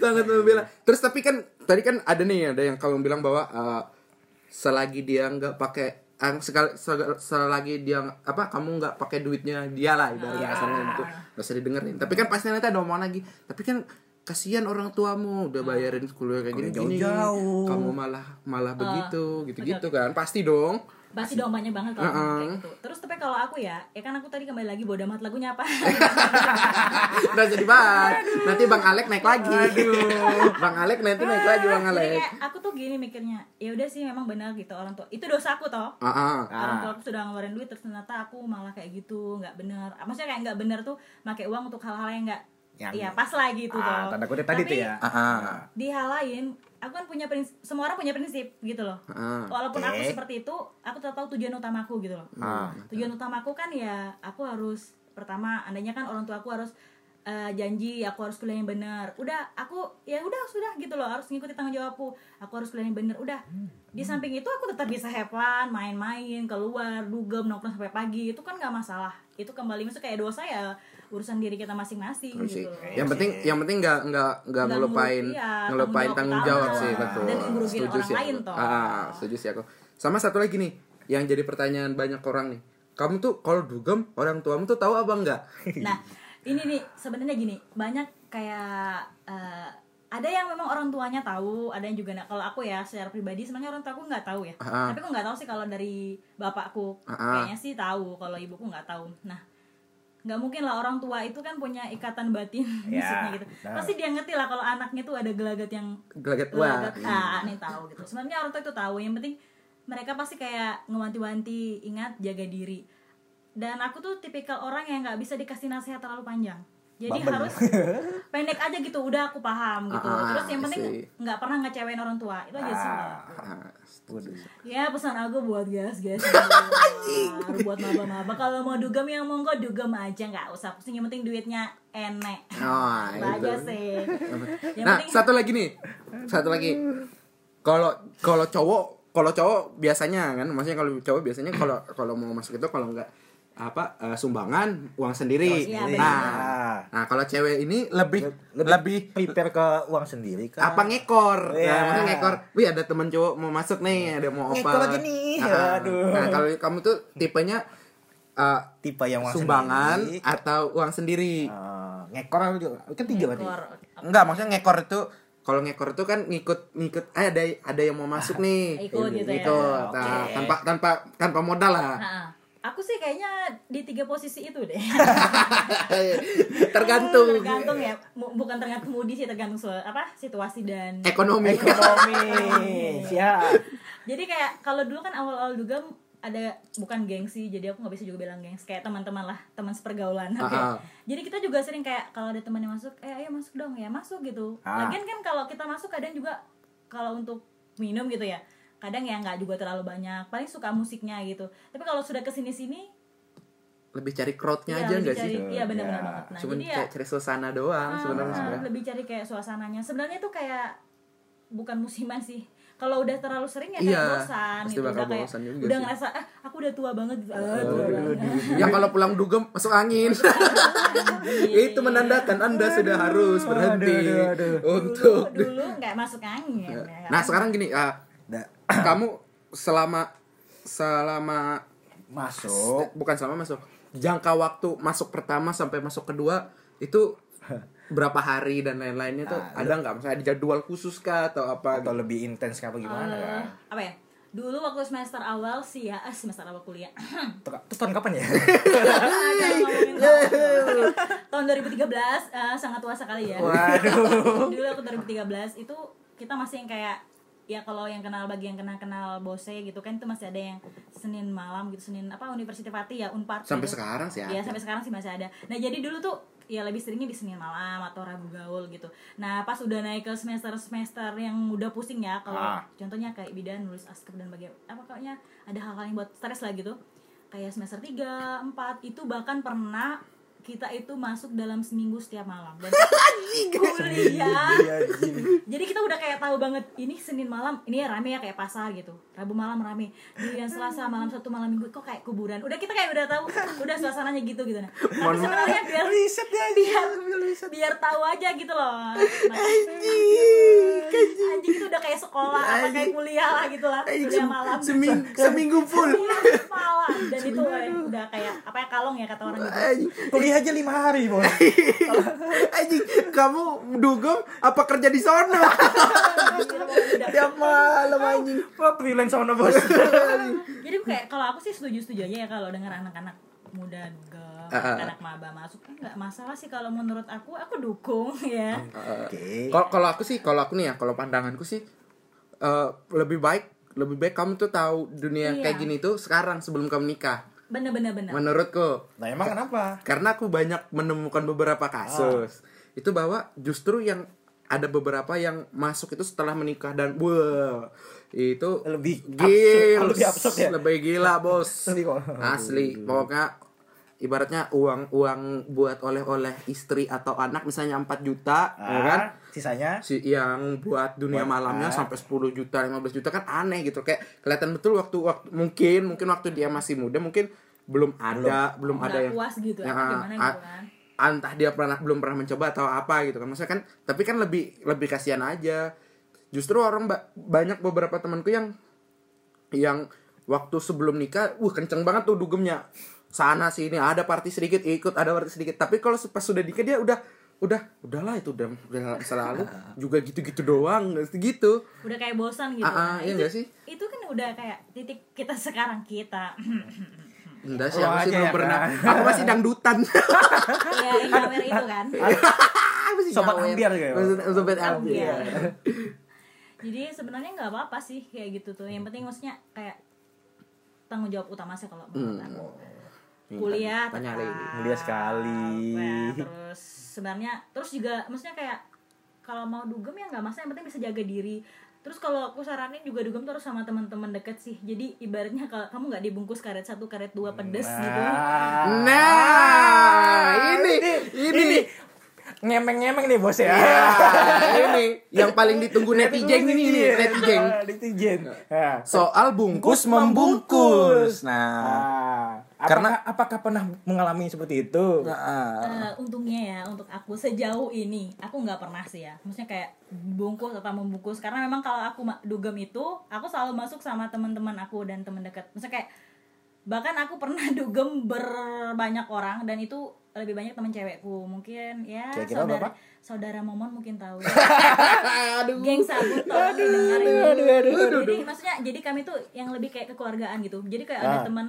Sangat membela. Terus tapi kan tadi kan ada nih ada yang kamu bilang bahwa eh, selagi dia nggak pakai sekal- sel- selagi dia apa kamu nggak pakai duitnya dia lah ibaratnya kasarnya itu nggak usah didengerin. Tapi kan pasti nanti ada omongan lagi tapi kan kasihan orang tuamu udah bayarin kuliah kayak gini gini jauh-jauh. kamu malah malah begitu gitu gitu kan. Pasti dong pasti dong banyak banget kalau Uh-uh. kayak gitu. Terus tapi kalau aku ya ya kan aku tadi kembali lagi bodo amat lagunya apa? Udah jadi bahas. Nanti bang Alek naik lagi. Bang Alek nanti naik lagi bang Jadi Alek. kayak aku tuh gini mikirnya ya udah sih memang benar gitu orang tua itu dosa aku toh. Ah ah. orang tua aku sudah ngeluarin duit terus ternyata aku malah kayak gitu nggak bener maksudnya kayak nggak bener tuh pakai uang untuk hal-hal yang nggak Yang- Iya pas lah gitu Ah, toh. tanda kutip tadi Tapi tuh ya. Ah, ah. Di hal lain, aku kan punya prinsip, semua orang punya prinsip gitu loh. Ah, Walaupun oke. aku seperti itu, aku tetap tahu tujuan utamaku gitu loh. Ah. Tujuan utamaku kan ya aku harus pertama, andainya kan orang tua aku harus eh, janji aku harus kuliah yang benar. Udah, aku ya udah sudah gitu loh, harus ngikuti tanggung jawabku. Aku harus kuliah yang benar. Udah. Di samping itu aku tetap bisa have fun, main-main, keluar, dugem, nongkrong sampai pagi. Itu kan nggak masalah. Itu kembali masuk kayak dosa ya urusan diri kita masing-masing gitu. loh. Yang penting yang penting nggak nggak nggak ngelupain iya, ngelupain tanggung tanggung jawab sih betul. Dan ngerugiin Setuju orang sih lain, aku. toh. Ah, setuju sih aku. Sama satu lagi nih yang jadi pertanyaan banyak orang nih. Kamu tuh kalau dugem orang tuamu tuh tahu apa enggak? Nah, ini nih sebenarnya gini, banyak kayak eh, ada yang memang orang tuanya tahu, ada yang juga nggak. Kalau aku ya secara pribadi sebenarnya orang tuaku nggak tahu ya. Ah. Tapi aku nggak tahu sih kalau dari bapakku, Ah. kayaknya sih tahu. Kalau ibuku nggak tahu. Nah, nggak mungkin lah orang tua itu kan punya ikatan batin Ya, maksudnya gitu. benar. Pasti dia ngerti lah kalau anaknya tuh ada gelagat yang Gelagat wah. gelagat ah nih tahu gitu. Sebenarnya orang tua itu tahu. Yang penting mereka pasti kayak ngewanti-wanti, ingat jaga diri. Dan aku tuh tipikal orang yang nggak bisa dikasih nasihat terlalu panjang. Jadi harus pendek aja gitu. Udah aku paham gitu. Ah, Terus yang penting nggak pernah ngecewain orang tua. Itu aja sih. Ah. Ya pesan aku buat guys guys buat maba-maba kalau mau dugem yang monggo dugem aja nggak usah pusing yang penting duitnya enek Oh, Itu aja sih yang Nah, penting satu lagi nih. Satu lagi. Kalau kalau cowok, kalau cowok biasanya kan, maksudnya kalau cowok biasanya kalau kalau mau masuk itu kalau enggak apa eh, sumbangan uang sendiri. Iya, sendiri. nah, Ah. nah kalau cewek ini lebih lebih, lebih, prepare ke uang sendiri kan apa ngekor? Iya. Nah, maksudnya ngekor. Wih, ada teman cowok mau masuk nih, ada mau apa? Ngekor aja nih, Nah, aduh. Nah, kalau kamu tuh tipenya eh, tipe yang uang sumbangan sendiri atau uang sendiri. Ah, ngekor juga ketiga berarti Ngekor. Enggak, maksudnya ngekor itu kalau ngekor itu kan ngikut ngikut eh ada ada yang mau masuk nih. Ikut gitu ya. Nah, tanpa tanpa tanpa modal lah. Nah, aku sih kayaknya di tiga posisi itu deh. Tergantung. tergantung ya. Bukan tergantung mudi sih tergantung su- apa situasi dan ekonomi. ekonomi. Siap. Jadi kayak kalau dulu kan awal-awal juga ada bukan gengsi jadi aku nggak bisa juga bilang gengs kayak teman-teman lah teman sepergaulan. Oke. Ah, ah. jadi kita juga sering kayak kalau ada teman yang masuk eh ayo masuk dong. Ya masuk gitu. Ah. lagian kan kalau kita masuk kadang juga kalau untuk minum gitu ya kadang ya nggak juga terlalu banyak paling suka musiknya gitu tapi kalau sudah ke sini sini Lebih cari crowdnya ya aja cari sih? iya benar-benar Ya. banget nah Cuman jadi ya kayak cari suasana doang ah, sebenarnya sebenarnya. lebih cari kayak suasananya sebenarnya tuh kayak bukan musiman sih kalau udah terlalu sering ya Iya, kayak bosan gitu bakal udah kayak juga udah sih. ngerasa ah aku udah tua banget gitu. ah, tua banget Yang kalau pulang dugem masuk angin. itu menandakan Anda sudah harus berhenti Aduh, aduh, aduh. untuk dulu dulu nggak masuk angin ya. Nah, sekarang gini, Da- kamu selama selama masuk. Bukan selama masuk. Jangka waktu masuk pertama sampai masuk kedua itu berapa hari dan lain-lainnya tuh Ah, ada nggak? Misalnya ada jadwal khusus kah atau apa atau lebih intens apa gimana Eh, kan apa ya? Dulu waktu semester awal sih ya eh, semester awal kuliah. Tuh, tuh tahun kapan ya? Tahun. tahun 2013 eh, sangat tua sekali ya. Waduh. Dulu aku 2013 itu kita masih yang kayak ya kalau yang kenal bagi yang kenal kenal bose gitu kan itu masih ada yang Senin malam gitu Senin apa Universitas Pati ya Unpar sampai gitu. sekarang sih Iya ada. sampai sekarang sih masih ada. Nah jadi dulu tuh ya lebih seringnya di Senin malam atau Rabu gaul gitu. Nah pas udah naik ke semester semester yang udah pusing ya kalau Ah. contohnya kayak bidan nulis askep dan bagian apa pokoknya ada hal-hal yang buat stres lah gitu. Kayak semester 3, 4 itu bahkan pernah kita itu masuk dalam seminggu setiap malam. Dan kuliah anjing. jadi kita udah kayak tahu banget ini Senin malam ini ya rame ya kayak pasar gitu. Rabu malam rame. Kemudian Selasa malam satu malam minggu kok kayak kuburan. Udah kita kayak udah tahu udah suasananya gitu gitu. Nah tapi sebenarnya biar riset ya biar biar tahu aja gitu loh. Nah, anjing itu udah kayak sekolah apa kayak kuliah lah gitu lah. Kuliah malam. seminggu seminggu full. malam. Dan itu udah kayak apa ya kalong ya kata orang gitu. Anjing, kuliah aja lima hari bos anjing, kamu dugem apa kerja di sono Udah. tiap malam anjing Wah, freelance sama bos jadi kayak kalau aku sih setuju setuju aja ya kalau dengar anak-anak muda juga Ah, ah. anak maba masuk kan nggak masalah sih kalau menurut aku aku dukung ya oke Kalau kalau aku sih, kalau aku nih ya, kalau pandanganku sih eh, lebih baik lebih baik kamu tuh tahu dunia Iya. kayak gini tuh sekarang sebelum kamu nikah. Bener bener bener. Menurutku, nah emang kenapa? Karena aku banyak menemukan beberapa kasus. Itu bahwa justru yang ada beberapa yang masuk itu setelah menikah dan wah itu Lebih gila absurd- lebih absurd ya? lebih gila bos. Asli. Pokoknya ibaratnya uang uang buat oleh-oleh istri atau anak misalnya 4 juta ya kan? Ah, sisanya. Si yang buat dunia Buat malamnya apa? sampai 10 juta 15 juta kan aneh gitu. Kayak kelihatan betul waktu waktu mungkin mungkin waktu dia masih muda mungkin belum ada belum, ada Nggak yang puas gitu Ya, atau gimana a- gitu kan. Entah dia pernah belum pernah mencoba atau apa gitu kan. Maksudnya kan tapi kan lebih lebih kasihan aja. Justru orang ba- banyak beberapa temanku yang yang waktu sebelum nikah wah kenceng banget tuh dugemnya. Sana sini ada party sedikit ikut ada party sedikit. Tapi kalau pas sudah nikah dia udah udah udahlah itu udah udah selalu juga gitu-gitu doang gitu udah kayak bosan gitu Ah, ah, iya itu, sih? itu kan udah kayak titik kita sekarang kita enggak sih Lo aku sih aja belum ya, pernah kan? aku masih dangdutan ya yang nyawer itu kan Masih Sobat ambiar. Maksud- sobat Ambiar. jadi sebenarnya nggak apa-apa sih kayak gitu tuh yang penting maksudnya kayak tanggung jawab utama sih kalau menurut Hmm. aku kuliah Tanya. Kuliah sekali. ya, terus sebenarnya. Terus juga maksudnya kayak kalau mau dugem ya nggak masalah yang penting bisa jaga diri. Terus kalau aku saranin juga dugem terus sama teman-teman deket sih. Jadi ibaratnya kalau kamu nggak dibungkus karet satu karet dua pedes gitu. Nah, Nah, ini ini ngemeng-ngemeng nih bos ya. Ya, ini yang paling ditunggu netizen ini nih, netizen. Netizen. Nah. Soal bungkus membungkus. Nah, Karena- apakah pernah mengalami seperti itu? nah, Eh, untungnya ya untuk aku sejauh ini aku nggak pernah sih ya maksudnya kayak bungkus atau membungkus karena memang kalau aku dugem itu aku selalu masuk sama teman-teman aku dan teman dekat maksudnya kayak bahkan aku pernah dugem berbanyak orang dan itu lebih banyak teman cewekku mungkin ya Kira-kira saudara berapa? saudara momon mungkin tahu ya. aduh. geng sabut tolong didengar ini jadi maksudnya jadi kami tuh yang lebih kayak kekeluargaan gitu jadi kayak ada Ah. teman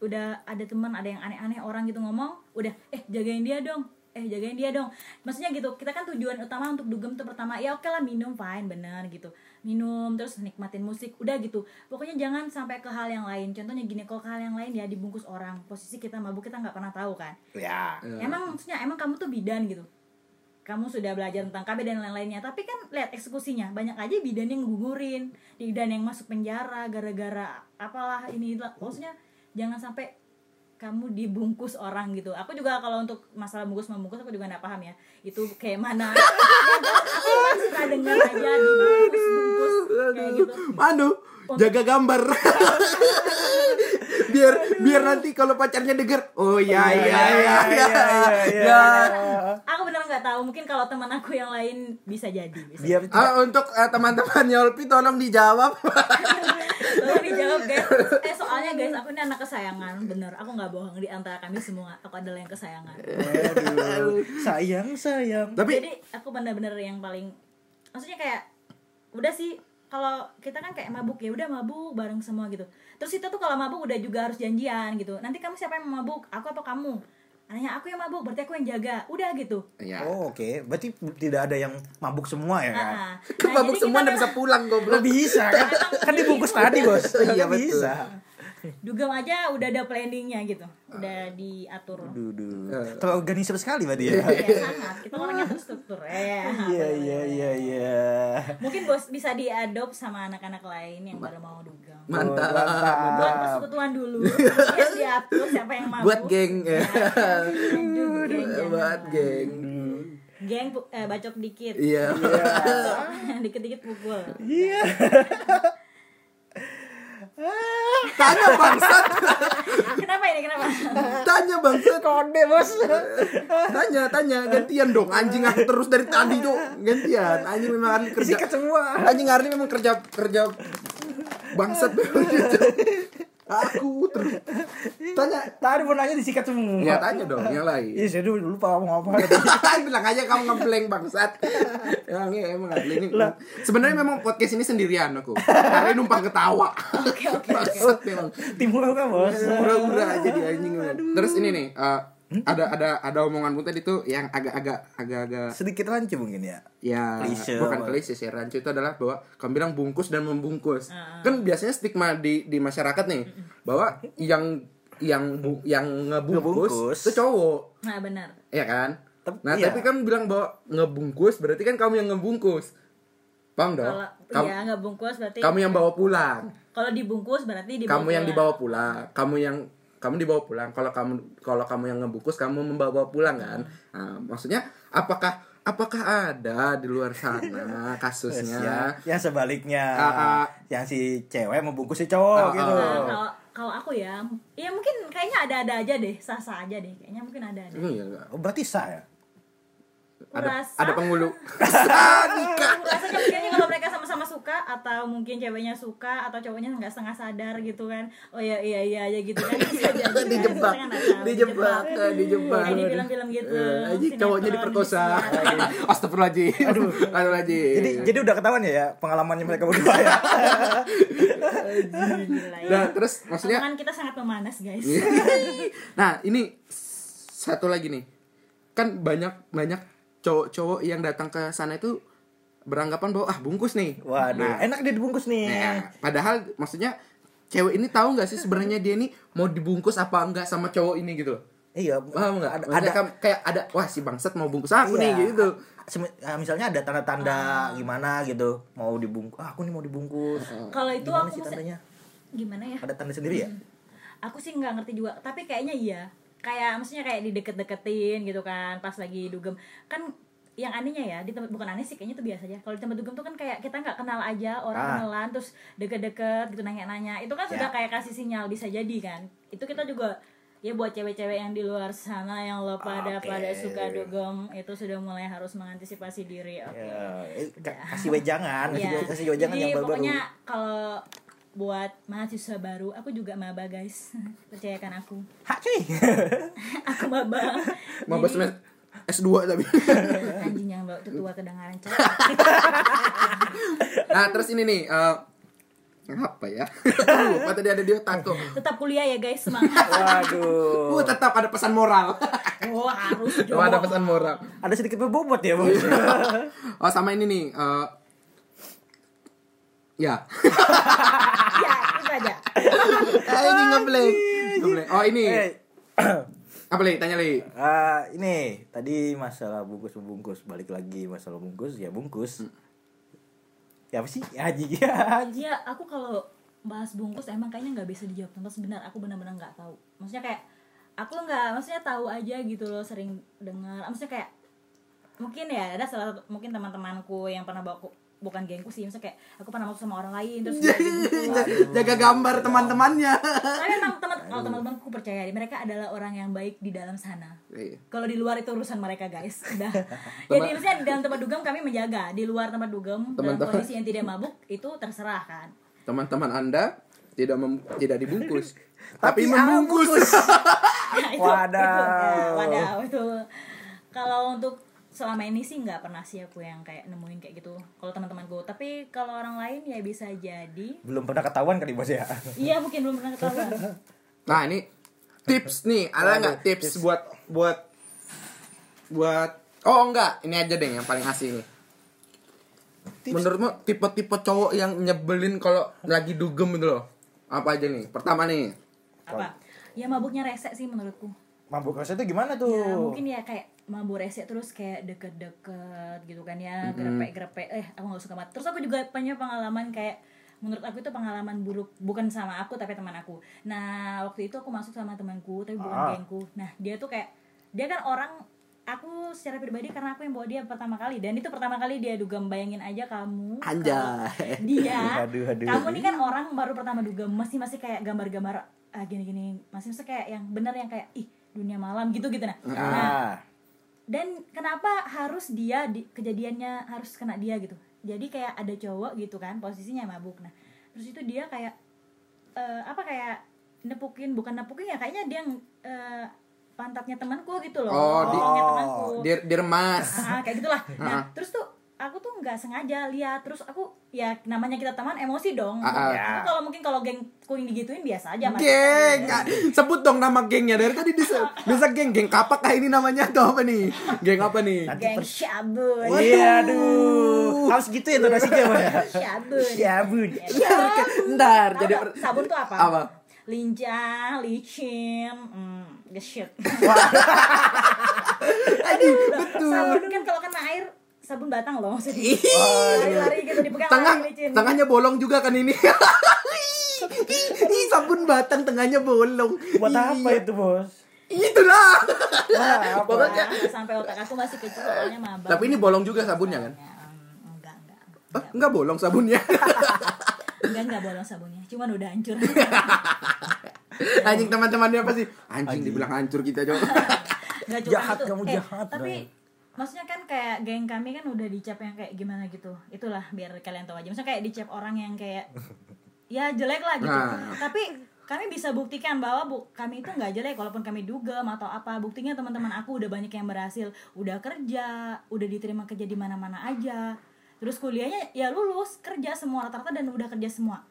udah ada teman ada yang aneh-aneh orang gitu ngomong udah eh jagain dia dong eh jagain dia dong. Maksudnya gitu kita kan tujuan utama untuk dugem tuh pertama ya oke lah minum fine bener gitu. Minum terus nikmatin musik udah gitu. Pokoknya jangan sampai ke hal yang lain. Contohnya gini kalau ke hal yang lain ya dibungkus orang. Posisi kita mabuk kita nggak pernah tahu kan? Ya. emang maksudnya emang kamu tuh bidan gitu. Kamu sudah belajar tentang KB dan lain-lainnya. Tapi kan lihat eksekusinya. Banyak aja bidan yang gugurin bidan yang masuk penjara gara-gara apalah ini maksudnya jangan sampai kamu dibungkus orang gitu. Aku juga kalau untuk masalah bungkus membungkus aku juga nggak paham ya. Itu kayak mana? Aku suka dengar aja dibungkus bungkus kayak gitu. Aduh, jaga gambar. biar biar nanti kalau pacarnya denger, oh ya ya ya ya. iya. Ya. aku benar nggak tahu mungkin kalau teman aku yang lain bisa jadi bisa Dia Ah, untuk eh, teman-teman Yolpi tolong dijawab. Tolong dijawab guys. Eh soalnya guys aku ini anak kesayangan bener. Aku nggak bohong di antara kami semua. Aku adalah yang kesayangan. Aduh, sayang sayang. Tapi Jadi aku bener-bener yang paling maksudnya kayak udah sih kalau kita kan kayak mabuk ya udah mabuk bareng semua gitu. Terus kita tuh kalau mabuk udah juga harus janjian gitu. Nanti kamu siapa yang mabuk? Aku apa kamu? Anaknya aku yang mabuk, berarti aku yang jaga. Udah gitu. ya. Oh, oke. Berarti tidak ada yang mabuk semua ya kan? Nah, Kan nah, mabuk semua nggak bisa pulang Lo goblok. bisa kan? kan dibungkus tadi, Bos. Iya, betul. bisa. Dugem aja udah ada planningnya gitu. Udah diatur. Duduh. Eh. Terorganisir sekali berarti ya. ya sangat kita orangnya terstruktur ya Iya, iya, iya, iya. mungkin bos bisa diadop sama anak-anak lain yang baru mau dugem Mantap. buat persekutuan dulu ya diatur siapa yang mabuk Buat geng ya. Jangan. Buat geng. geng eh, bacok dikit Iya. dikit-dikit pukul Iya. Tanya bangsat. kenapa ini kenapa Tanya bangsat. Kode, Bos. Tanya, tanya gantian dong. Anjing aku terus dari tadi tuh gantian. Anjing memang Arli kerja. Disikat semua. Anjing Arli memang kerja kerja bangsat. aku terus tanya. Tadi mau nanya disikat semua. Ya tanya dong yang lain. Iya, saya dulu lupa ngomong apa. bilang aja kamu ngebleng bangsat emang iya emang ini sebenarnya memang podcast ini sendirian aku karena numpang ketawa oke oke oke bangsat memang Timur kan, Bos. ura-ura aja di anjing terus ini nih eh, ada ada ada omonganmu tadi tuh yang agak-agak agak-agak Sedikit rancu mungkin ya. ya Klise. bukan klise sih rancu itu adalah bahwa kamu bilang bungkus dan membungkus kan biasanya stigma di di masyarakat nih bahwa yang yang bu- yang ngebungkus Ngebungkus. itu cowok nah benar ya kan Tapi- Nah, iya. tapi kan bilang bahwa ngebungkus berarti kan kamu yang ngebungkus. Paham dong? kalau Kamu, ya nggak bungkus berarti kamu yang bawa pulang. kalau dibungkus berarti dibawa kamu yang pulang. dibawa pulang. Kamu yang kamu dibawa pulang. Kalau kamu kalau kamu yang ngebungkus, kamu membawa pulang kan? Nah, maksudnya apakah apakah ada di luar sana kasusnya? ya, yang sebaliknya Ah, ah. yang si cewek membungkus si cowok Ah, gitu ah. Nah, kalau aku ya ya mungkin kayaknya ada-ada aja deh sah-sah aja deh kayaknya mungkin ada ada Iya oh, berarti sah ya Ada Rasa- ada penghulu. rasanya kayaknya kalau mereka sama-sama suka atau mungkin ceweknya suka atau cowoknya nggak setengah sadar gitu kan oh ya iya iya aja gitu kan kan. dijebak, dijebak, eh, dijebak. di film-film gitu Eh, anjing, sinetron, cowoknya diperkosa. indosiar. Astagfirullahaladzim. Aduh, Astagfirullahaladzim. jadi jadi udah ketahuan ya ya pengalamannya mereka berdua ya Gila. Nah, terus maksudnya Omongan kita sangat memanas guys Nah, ini satu lagi nih. Kan banyak banyak cowok-cowok yang datang ke sana itu beranggapan bahwa ah bungkus nih. waduh. Nah, enak dia dibungkus nih. nah, padahal maksudnya cewek ini tahu nggak sih sebenarnya dia ini mau dibungkus apa enggak sama cowok ini gitu loh. iya. Paham nggak? ada, Maksudnya ada kayak ada wah si bangsat mau bungkus aku Iya. nih gitu. Misalnya ada tanda-tanda gimana gitu. Mau dibungkus ah, aku nih mau dibungkus. Kalau itu gimana aku sih tandanya? gimana ya? Ada tanda sendiri ya? Aku sih nggak ngerti juga tapi kayaknya iya kayak maksudnya kayak dideket-deketin gitu kan pas lagi dugem kan yang anehnya ya di tempat bukan aneh sih kayaknya itu biasa aja kalau di tempat dugem tuh kan kayak kita nggak kenal aja orang Ah. kenalan terus deket-deket gitu nanya-nanya itu kan sudah Ya. kayak kasih sinyal bisa jadi kan itu kita juga ya buat cewek-cewek yang di luar sana yang lo pada Oke. pada suka dugem itu sudah mulai harus mengantisipasi diri oke Ya, eh, ka- kasih wejangan kasih, Ya. kasih wejangan Jadi yang baru-baru pokoknya kalau buat mahasiswa baru aku juga maba guys percayakan aku hak cuy aku maba Jadi, semester S2 tapi. anjing yang bawa tutua kedengaran nah, terus ini nih eh, apa ya? Lupa tadi ada di otakku. tetap kuliah ya guys semangat waduh Uh, tetap ada pesan moral. oh harus Oh, ada pesan moral. ada sedikit berbobot ya bos Oh, sama ini nih. eh, ya. ya itu aja Eh, ini ngebleng. Ngebleng. Oh, ini. Eh, Apa lagi? Tanya lagi. ah, ini tadi masalah bungkus membungkus balik lagi masalah bungkus ya bungkus ya apa sih haji ya Iya, aku kalau bahas bungkus emang kayaknya nggak bisa dijawab tuntas benar. Aku benar-benar nggak tahu. Maksudnya kayak aku nggak, maksudnya tahu aja gitu loh, sering dengar. Maksudnya kayak mungkin ya ada salah satu mungkin teman-temanku yang pernah bawa aku bukan gengku sih, maksudnya kayak aku pernah masuk sama orang lain terus dia dibungkus. Jaga gambar teman-temannya. Tapi memang teman kalau teman-temanku percaya mereka adalah orang yang baik di dalam sana. Iya. Kalau di luar itu urusan mereka guys. Udah. Jadi maksudnya di dalam tempat dugem kami menjaga, di luar tempat dugem dalam kondisi yang tidak mabuk itu terserah kan. Teman-teman Anda tidak mem- tidak dibungkus, Tapi tapi membungkus. Nah, itu, Wadaw. itu, ya, wadaw itu. Kalau untuk selama ini sih nggak pernah sih aku yang kayak nemuin kayak gitu. Kalau teman-temanku, tapi kalau orang lain ya bisa jadi. belum pernah ketahuan kali bos ya Iya mungkin belum pernah ketahuan. Nah, ini tips nih, ada nggak Waduh, tips, buat buat buat Oh, enggak, ini aja deh yang paling asik nih. Menurutmu tipe-tipe cowok yang nyebelin kalau lagi dugem gitu loh? Apa aja nih? Pertama nih. Apa? Ya mabuknya resek sih menurutku. mabuk rasa itu gimana tuh Ya mungkin ya kayak mabuk resek terus kayak deket-deket gitu kan ya Gerepek-gerepek. Eh aku gak suka banget. Terus aku juga punya pengalaman kayak Menurut aku itu pengalaman buruk Bukan sama aku tapi teman aku. Nah waktu itu aku masuk sama temanku Tapi bukan Ah. gengku. Nah dia tuh kayak Dia kan orang Aku secara pribadi karena aku yang bawa dia pertama kali. Dan itu pertama kali dia dugem Bayangin aja kamu Anjay. Dia. Aduh, aduh. Kamu nih kan orang baru pertama dugem Masih masih kayak gambar-gambar ah, Gini-gini. Masih masih kayak yang bener yang kayak Ih dunia malam gitu gitu nah. Nah, ah dan kenapa harus dia di, kejadiannya harus kena dia gitu jadi kayak ada cowok gitu kan posisinya mabuk nah terus itu dia kayak eh, apa kayak nepukin bukan nepukin ya kayaknya dia eh, pantatnya temanku gitu loh Oh, di- temanku Dir diremas. ah, kayak gitulah Ah. nah terus tuh aku tuh nggak sengaja lihat terus aku ya namanya kita teman emosi dong ah. Aku kalau mungkin kalau geng kuing digituin biasa aja Mas. Geng, ah, sebut dong nama gengnya dari tadi bisa bisa geng geng kapak kah ini namanya atau apa nih? Geng apa nih? geng syabun iya aduh harus gitu ya donasinya Bos, ya syabun Syabun. Ntar Tahu jadi nggak sabun tuh apa? apa? Lincah, licin, hmm, gesit. Aduh, sabun kan kalau kena air sabun batang loh maksudnya lari-lari gitu dipegang Tengah, tengahnya bolong juga kan ini. Ih, sabun batang tengahnya bolong. Buat apa Iya. itu, Bos? Itulah. Wah, apa? Pokoknya. Nah, nggak sampai otak aku masih kecil soalnya mabak Tapi ini bolong juga sabunnya kan? Ya, enggak enggak Oh, enggak bolong sabunnya. enggak enggak bolong sabunnya cuman udah hancur Anjing teman-temannya apa sih? Anjing dibilang hancur kita coba. Jahat, itu. kamu eh, jahat, tapi. Maksudnya kan kayak geng kami kan udah dicap yang kayak gimana gitu. Itulah biar kalian tahu aja. Maksudnya kayak dicap orang yang kayak ya jelek lah gitu. Nah. tapi kami bisa buktikan bahwa bu, kami itu nggak jelek walaupun kami dugem atau apa. Buktinya teman-teman aku udah banyak yang berhasil. Udah kerja udah diterima kerja di mana-mana aja. Terus kuliahnya ya lulus kerja semua rata-rata dan udah kerja semua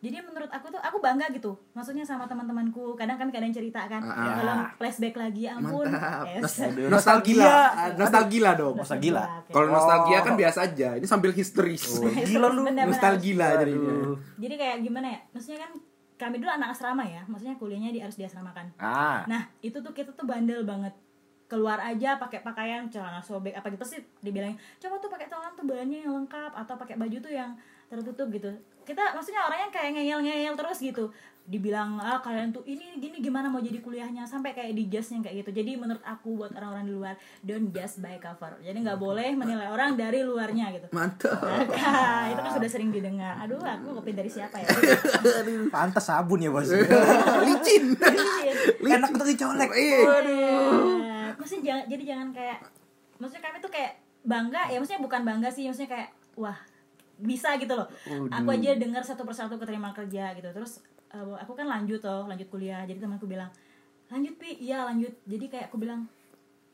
jadi menurut aku tuh aku bangga gitu maksudnya sama teman-temanku kadang kan kadang cerita kan Ah. kalau flashback lagi ya ampun Mantap. Yes. Nos- Aduh, nostalgia. Nostalgia dong. Nostalgia. Oke. Kalau nostalgia Oh. kan biasa aja. Ini sambil historis. Oh, gila lu. Nostalgia jadinya. Aduh. jadi kayak gimana ya maksudnya kan kami dulu anak asrama ya maksudnya kuliahnya di harus diasramakan Ah. nah itu tuh kita tuh bandel banget keluar aja pakai pakaian celana sobek apa gitu sih dibilang coba tuh pakai celana tuh bahannya yang lengkap atau pakai baju tuh yang tertutup gitu kita maksudnya orangnya kayak ngeyel ngeyel terus gitu dibilang ah kalian tuh ini gini gimana mau jadi kuliahnya sampai kayak di jasnya kayak gitu jadi menurut aku buat orang-orang di luar don't just by cover jadi nggak boleh menilai orang dari luarnya gitu Mantap. Nah, itu kan sudah sering didengar. Aduh, aku kopi dari siapa ya? Pantas sabun ya, Bos. Licin. Enak untuk dicolek. Waduh. Maksudnya jangan, jadi jangan kayak, maksudnya kami tuh kayak bangga ya, maksudnya bukan bangga sih, maksudnya kayak wah bisa gitu loh. Aku aja dengar satu persatu keterima kerja gitu. Terus eh, aku kan lanjut toh, lanjut kuliah. Jadi temanku bilang lanjut pi, iya lanjut. Jadi kayak aku bilang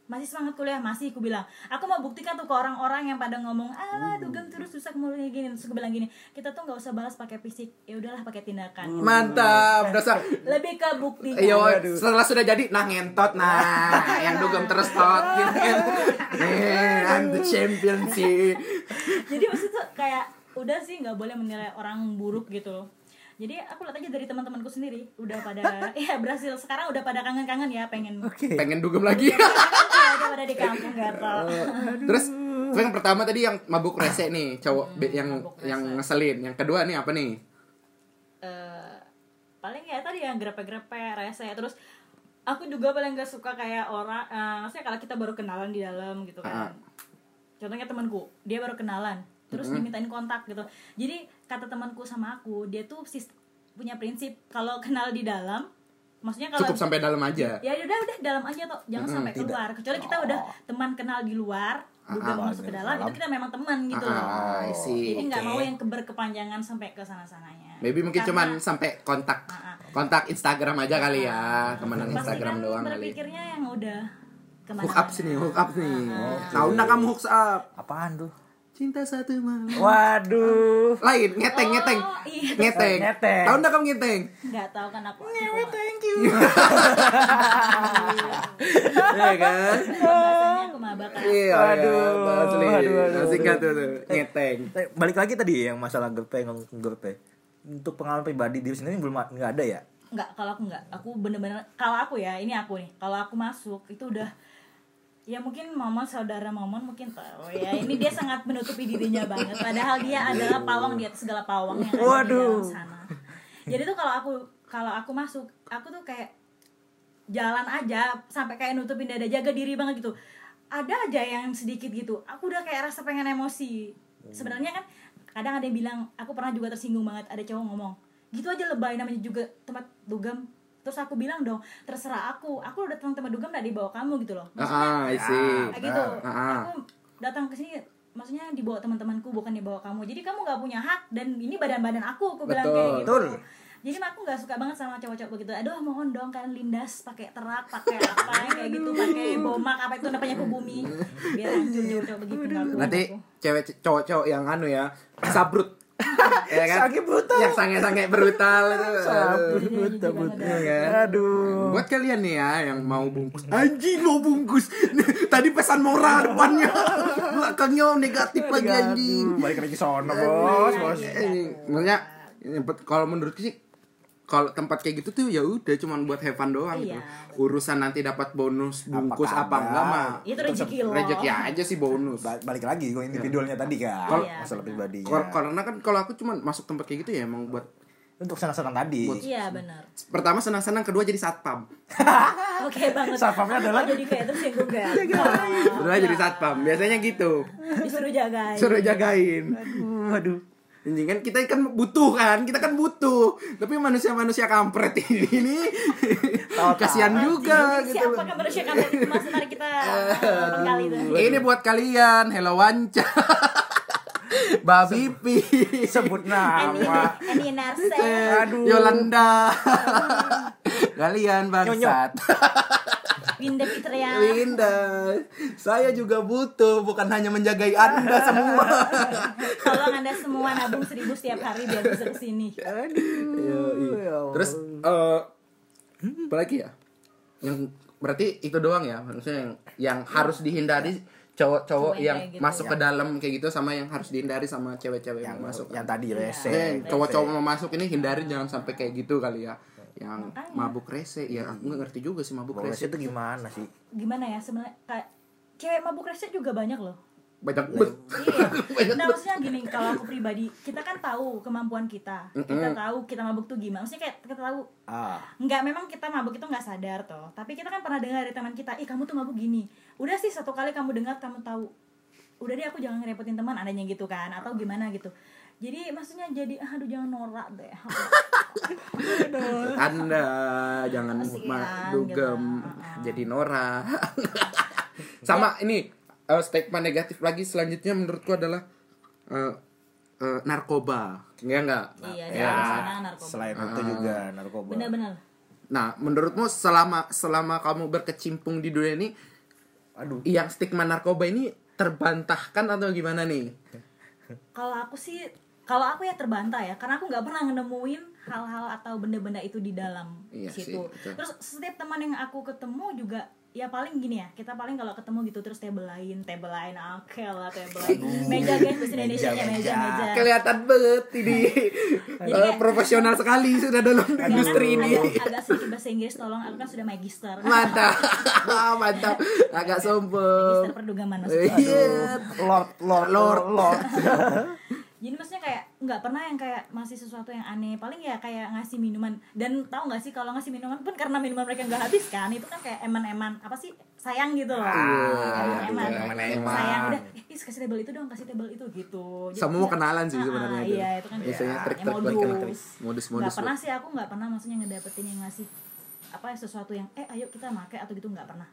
masih semangat kuliah? Masih aku bilang. Aku mau buktikan tuh ke orang-orang yang pada ngomong ah dugem terus susah kemudian gini terus aku bilang gini. Kita tuh nggak usah balas pakai fisik. Ya udahlah pakai tindakan. Mantap. Dasar. lebih ke bukti. Iya, setelah sudah jadi nah ngentot nah yang dugem terus tot gitu kan. I'm the champion sih. jadi maksud tuh kayak udah sih nggak boleh menilai orang buruk gitu. loh jadi aku lihat aja dari teman-temanku sendiri udah pada ya berhasil sekarang udah pada kangen-kangen ya pengen Oke. Pengen dugem lagi. ya, udah pada di kampung gatal Terus itu yang pertama tadi yang mabuk rese nih, cowok be- yang yang ngeselin. Yang kedua nih apa nih? Eh, paling ya tadi yang grepe-grepe rese terus aku juga paling gak suka kayak orang eh, maksudnya kalau kita baru kenalan di dalam gitu kan contohnya temanku dia baru kenalan terus dimintain kontak gitu jadi kata temanku sama aku dia tuh sis- punya prinsip kalau kenal di dalam maksudnya kalau Cukup sampai dalam aja. ya udah udah dalam aja toh jangan sampai keluar kecuali kita udah teman kenal di luar juga Ah, masuk ke dalam itu kita memang teman gitu loh Ah, I see. jadi nggak Oke. mau yang keberkepanjangan sampai ke sana sananya Maybe mungkin cuman sampai kontak Ah, ah. kontak Instagram aja kali ya, temenan pasti Instagram kan doang kali. berpikirnya yang udah ke mana Hook up sini, hook up nih. Tahu nggak kamu hook up? Apaan tuh? Cinta satu malam. Waduh. Lain, ngeteng, ngeteng. Oh, iya. Ngeteng. Ngeteng. Tahu nggak kamu ngeteng? nggak tahu kan aku Thank you. Iya kan? bahasanya mabak kan Iya, Aduh, iya, asli. aduh, aduh, Asik tuh, ngeteng. Eh, Balik lagi tadi yang masalah gerpe ngomong gerpe. Untuk pengalaman pribadi diri sendiri belum nggak ada ya? nggak kalau aku nggak aku bener-bener kalau aku ya ini aku nih kalau aku masuk itu udah ya mungkin mama saudara momon mungkin tahu ya ini dia sangat menutupi dirinya banget. Padahal dia adalah pawang di atas segala pawang yang ada di dalam sana. Jadi tuh kalau aku kalau aku masuk aku tuh kayak jalan aja sampai kayak nutupin dada jaga diri banget gitu. Ada aja yang sedikit gitu aku udah kayak rasa pengen emosi. Sebenarnya kan kadang ada yang bilang aku pernah juga tersinggung banget ada cowok ngomong gitu aja lebay namanya juga tempat dugem terus aku bilang dong terserah aku aku udah datang tempat dugem gak dibawa kamu gitu loh Ah, I see. kayak gitu Ah, ah. aku datang ke sini maksudnya dibawa teman-temanku bukan dibawa kamu jadi kamu nggak punya hak dan ini badan-badan aku aku bilang Betul. kayak gitu Betul. jadi aku nggak suka banget sama cowok-cowok begitu aduh mohon dong kalian lindas pakai terak pakai apa yang kayak gitu pakai bomak apa itu namanya bumi biar hancur cowok-cowok begitu Nanti cewek cowok-cowok yang anu ya, sabrut. Ya kan? Sange brutal. Yang sange-sange brutal itu. Brutal, brutal. Iya kan? Aduh. Buat kalian nih ya yang mau bungkus Anjing mau bungkus Tadi pesan moral depannya Belakangnya negatif lagi anjing Balik lagi sono, Bos, Bos. Maksudnya Kalau menurutku sih kalau tempat kayak gitu tuh ya udah cuman buat have fun doang gitu. Iya, Urusan nanti dapat bonus bungkus Apa apa, enggak mah Itu rezeki lo. rezeki aja sih bonus. Ba- balik lagi ke individualnya tadi kan Kalau- masalah pribadinya Kor- Karena kan kalau aku cuman masuk tempat kayak gitu ya emang buat untuk senang-senang tadi Iya benar. pertama senang-senang, kedua jadi satpam. Oke banget. Satpamnya adalah- Oh, jadi kayak tersinggung Iya, kan. Kedua jadi satpam. Biasanya gitu. Disuruh jagain. Suruh jagain. aduh aduh Anjing kan kita kan butuh kan, kita kan butuh. Tapi manusia-manusia kampret ini nih kasihan juga Jadi gitu. Siapa kan manusia itu mas mari kita kali itu. Ini buat kalian, Hello Wanca. Babi Pi. sebut nama Eni Narse. Aduh. Yolanda. kalian bangsat. Winda Fitria. Linda, saya juga butuh, bukan hanya menjagai Anda semua. Tolong anda semua nabung seribu setiap hari biar bisa ke sini. Aduh. Terus eh apa lagi ya? Yang berarti itu doang ya, maksudnya yang yang harus dihindari cowok-cowok Cowok yang gitu. masuk ke dalam kayak gitu sama yang harus dihindari sama cewek-cewek yang, yang masuk. yang tadi rese Eh, cowok-cowok mau masuk ini hindari jangan sampai kayak gitu kali ya. Yang Makanya. mabuk rese, ya aku nggak ngerti juga sih mabuk Rese rese. itu gimana sih Gimana ya sebenarnya kayak cewek mabuk rese juga banyak loh. Banyak bet. Iya. Nah maksudnya gini kalau aku pribadi kita kan tahu kemampuan kita. Kita tahu kita mabuk tuh gimana. Maksudnya kayak kita tahu ah Enggak, memang kita mabuk itu nggak sadar toh. Tapi kita kan pernah dengar dari teman kita, ih kamu tuh mabuk gini. Udah sih satu kali kamu dengar, kamu tahu. Udah deh aku jangan ngerepotin teman, adanya gitu kan, atau gimana gitu. Jadi maksudnya jadi, aduh jangan norak deh. Anda jangan Kasihan, ma- dugem gitu. jadi Nora. Sama ini eh, statement negatif lagi selanjutnya menurutku adalah eh, eh, narkoba. Enggak enggak. iya, di ya sana narkoba. selain itu juga narkoba Bener-bener. Nah, menurutmu selama selama kamu berkecimpung di dunia ini aduh yang stigma narkoba ini terbantahkan atau gimana nih? Kalau aku sih, kalau aku ya terbantah ya, karena aku nggak pernah nemuin hal-hal atau benda-benda itu di dalam Iya sih, situ. betul. Terus setiap teman yang aku ketemu juga ya paling gini ya kita paling kalau ketemu gitu terus table lain table lain oke lah table lain meja guys bahasa Indonesia nya meja meja Kelihatan banget ini Jadi kayak- profesional sekali sudah dalam industri ini. agak, agak sedikit bahasa Inggris tolong aku kan sudah magister Mantap. Mantap. Agak sombong. magister perdugaman maksudnya Iya. lord lord lord lord jadi maksudnya kayak nggak pernah yang kayak masih sesuatu yang aneh. Paling ya kayak ngasih minuman. Dan tahu nggak sih kalau ngasih minuman pun karena minuman mereka nggak habis kan itu kan kayak eman-eman apa sih sayang gitu loh. Iya, eman. iya, eman-eman. sayang udah eh kasih table itu dong kasih table itu gitu. Jadi Sama mau kenalan sih Ah, ah, sebenarnya itu. iya itu kan Biasanya ya, trik-trik ya buat modus kenal. nggak pernah sih aku nggak pernah maksudnya ngedapetin yang ngasih apa sesuatu yang eh ayo kita make atau gitu nggak pernah.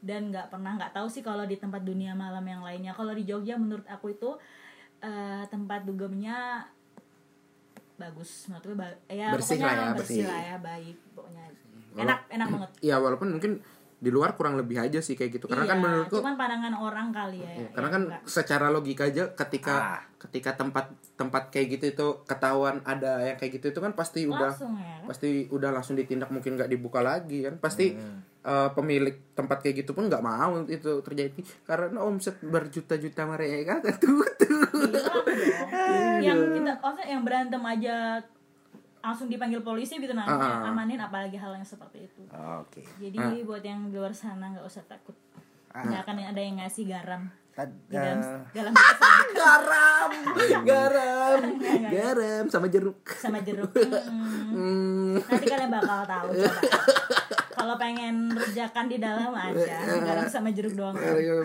Dan nggak pernah nggak tahu sih kalau di tempat dunia malam yang lainnya. Kalau di Jogja menurut aku itu eh, tempat dugemnya bagus menurut gue ba- ya Bersih pokoknya lah ya, bersih bersih. lah ya baik pokoknya enak enak banget Ya walaupun mungkin di luar kurang lebih aja sih kayak gitu. Karena kan Iya, menurutku cuman pandangan orang kali ya, Ya, karena ya, kan enggak. secara logika aja ketika Ah. ketika tempat tempat kayak gitu itu ketahuan ada yang kayak gitu itu kan pasti udah langsung ya kan? pasti udah langsung ditindak mungkin nggak dibuka lagi kan pasti eh, pemilik tempat kayak gitu pun nggak mau itu terjadi. Karena omset berjuta-juta mereka ketutup dong. yang kita maksudnya yang berantem aja langsung dipanggil polisi gitu nah Ah, ah. amanin apalagi hal yang seperti itu. Oke. Jadi buat yang di luar sana nggak usah takut. Nggak akan ada yang ngasih garam. Di dalam eh, dalam garam garam. garam sama jeruk. Sama jeruk. Hmm. Hmm. nanti kalian bakal tahu coba kalau pengen rejakan di dalam aja garam sama jeruk doang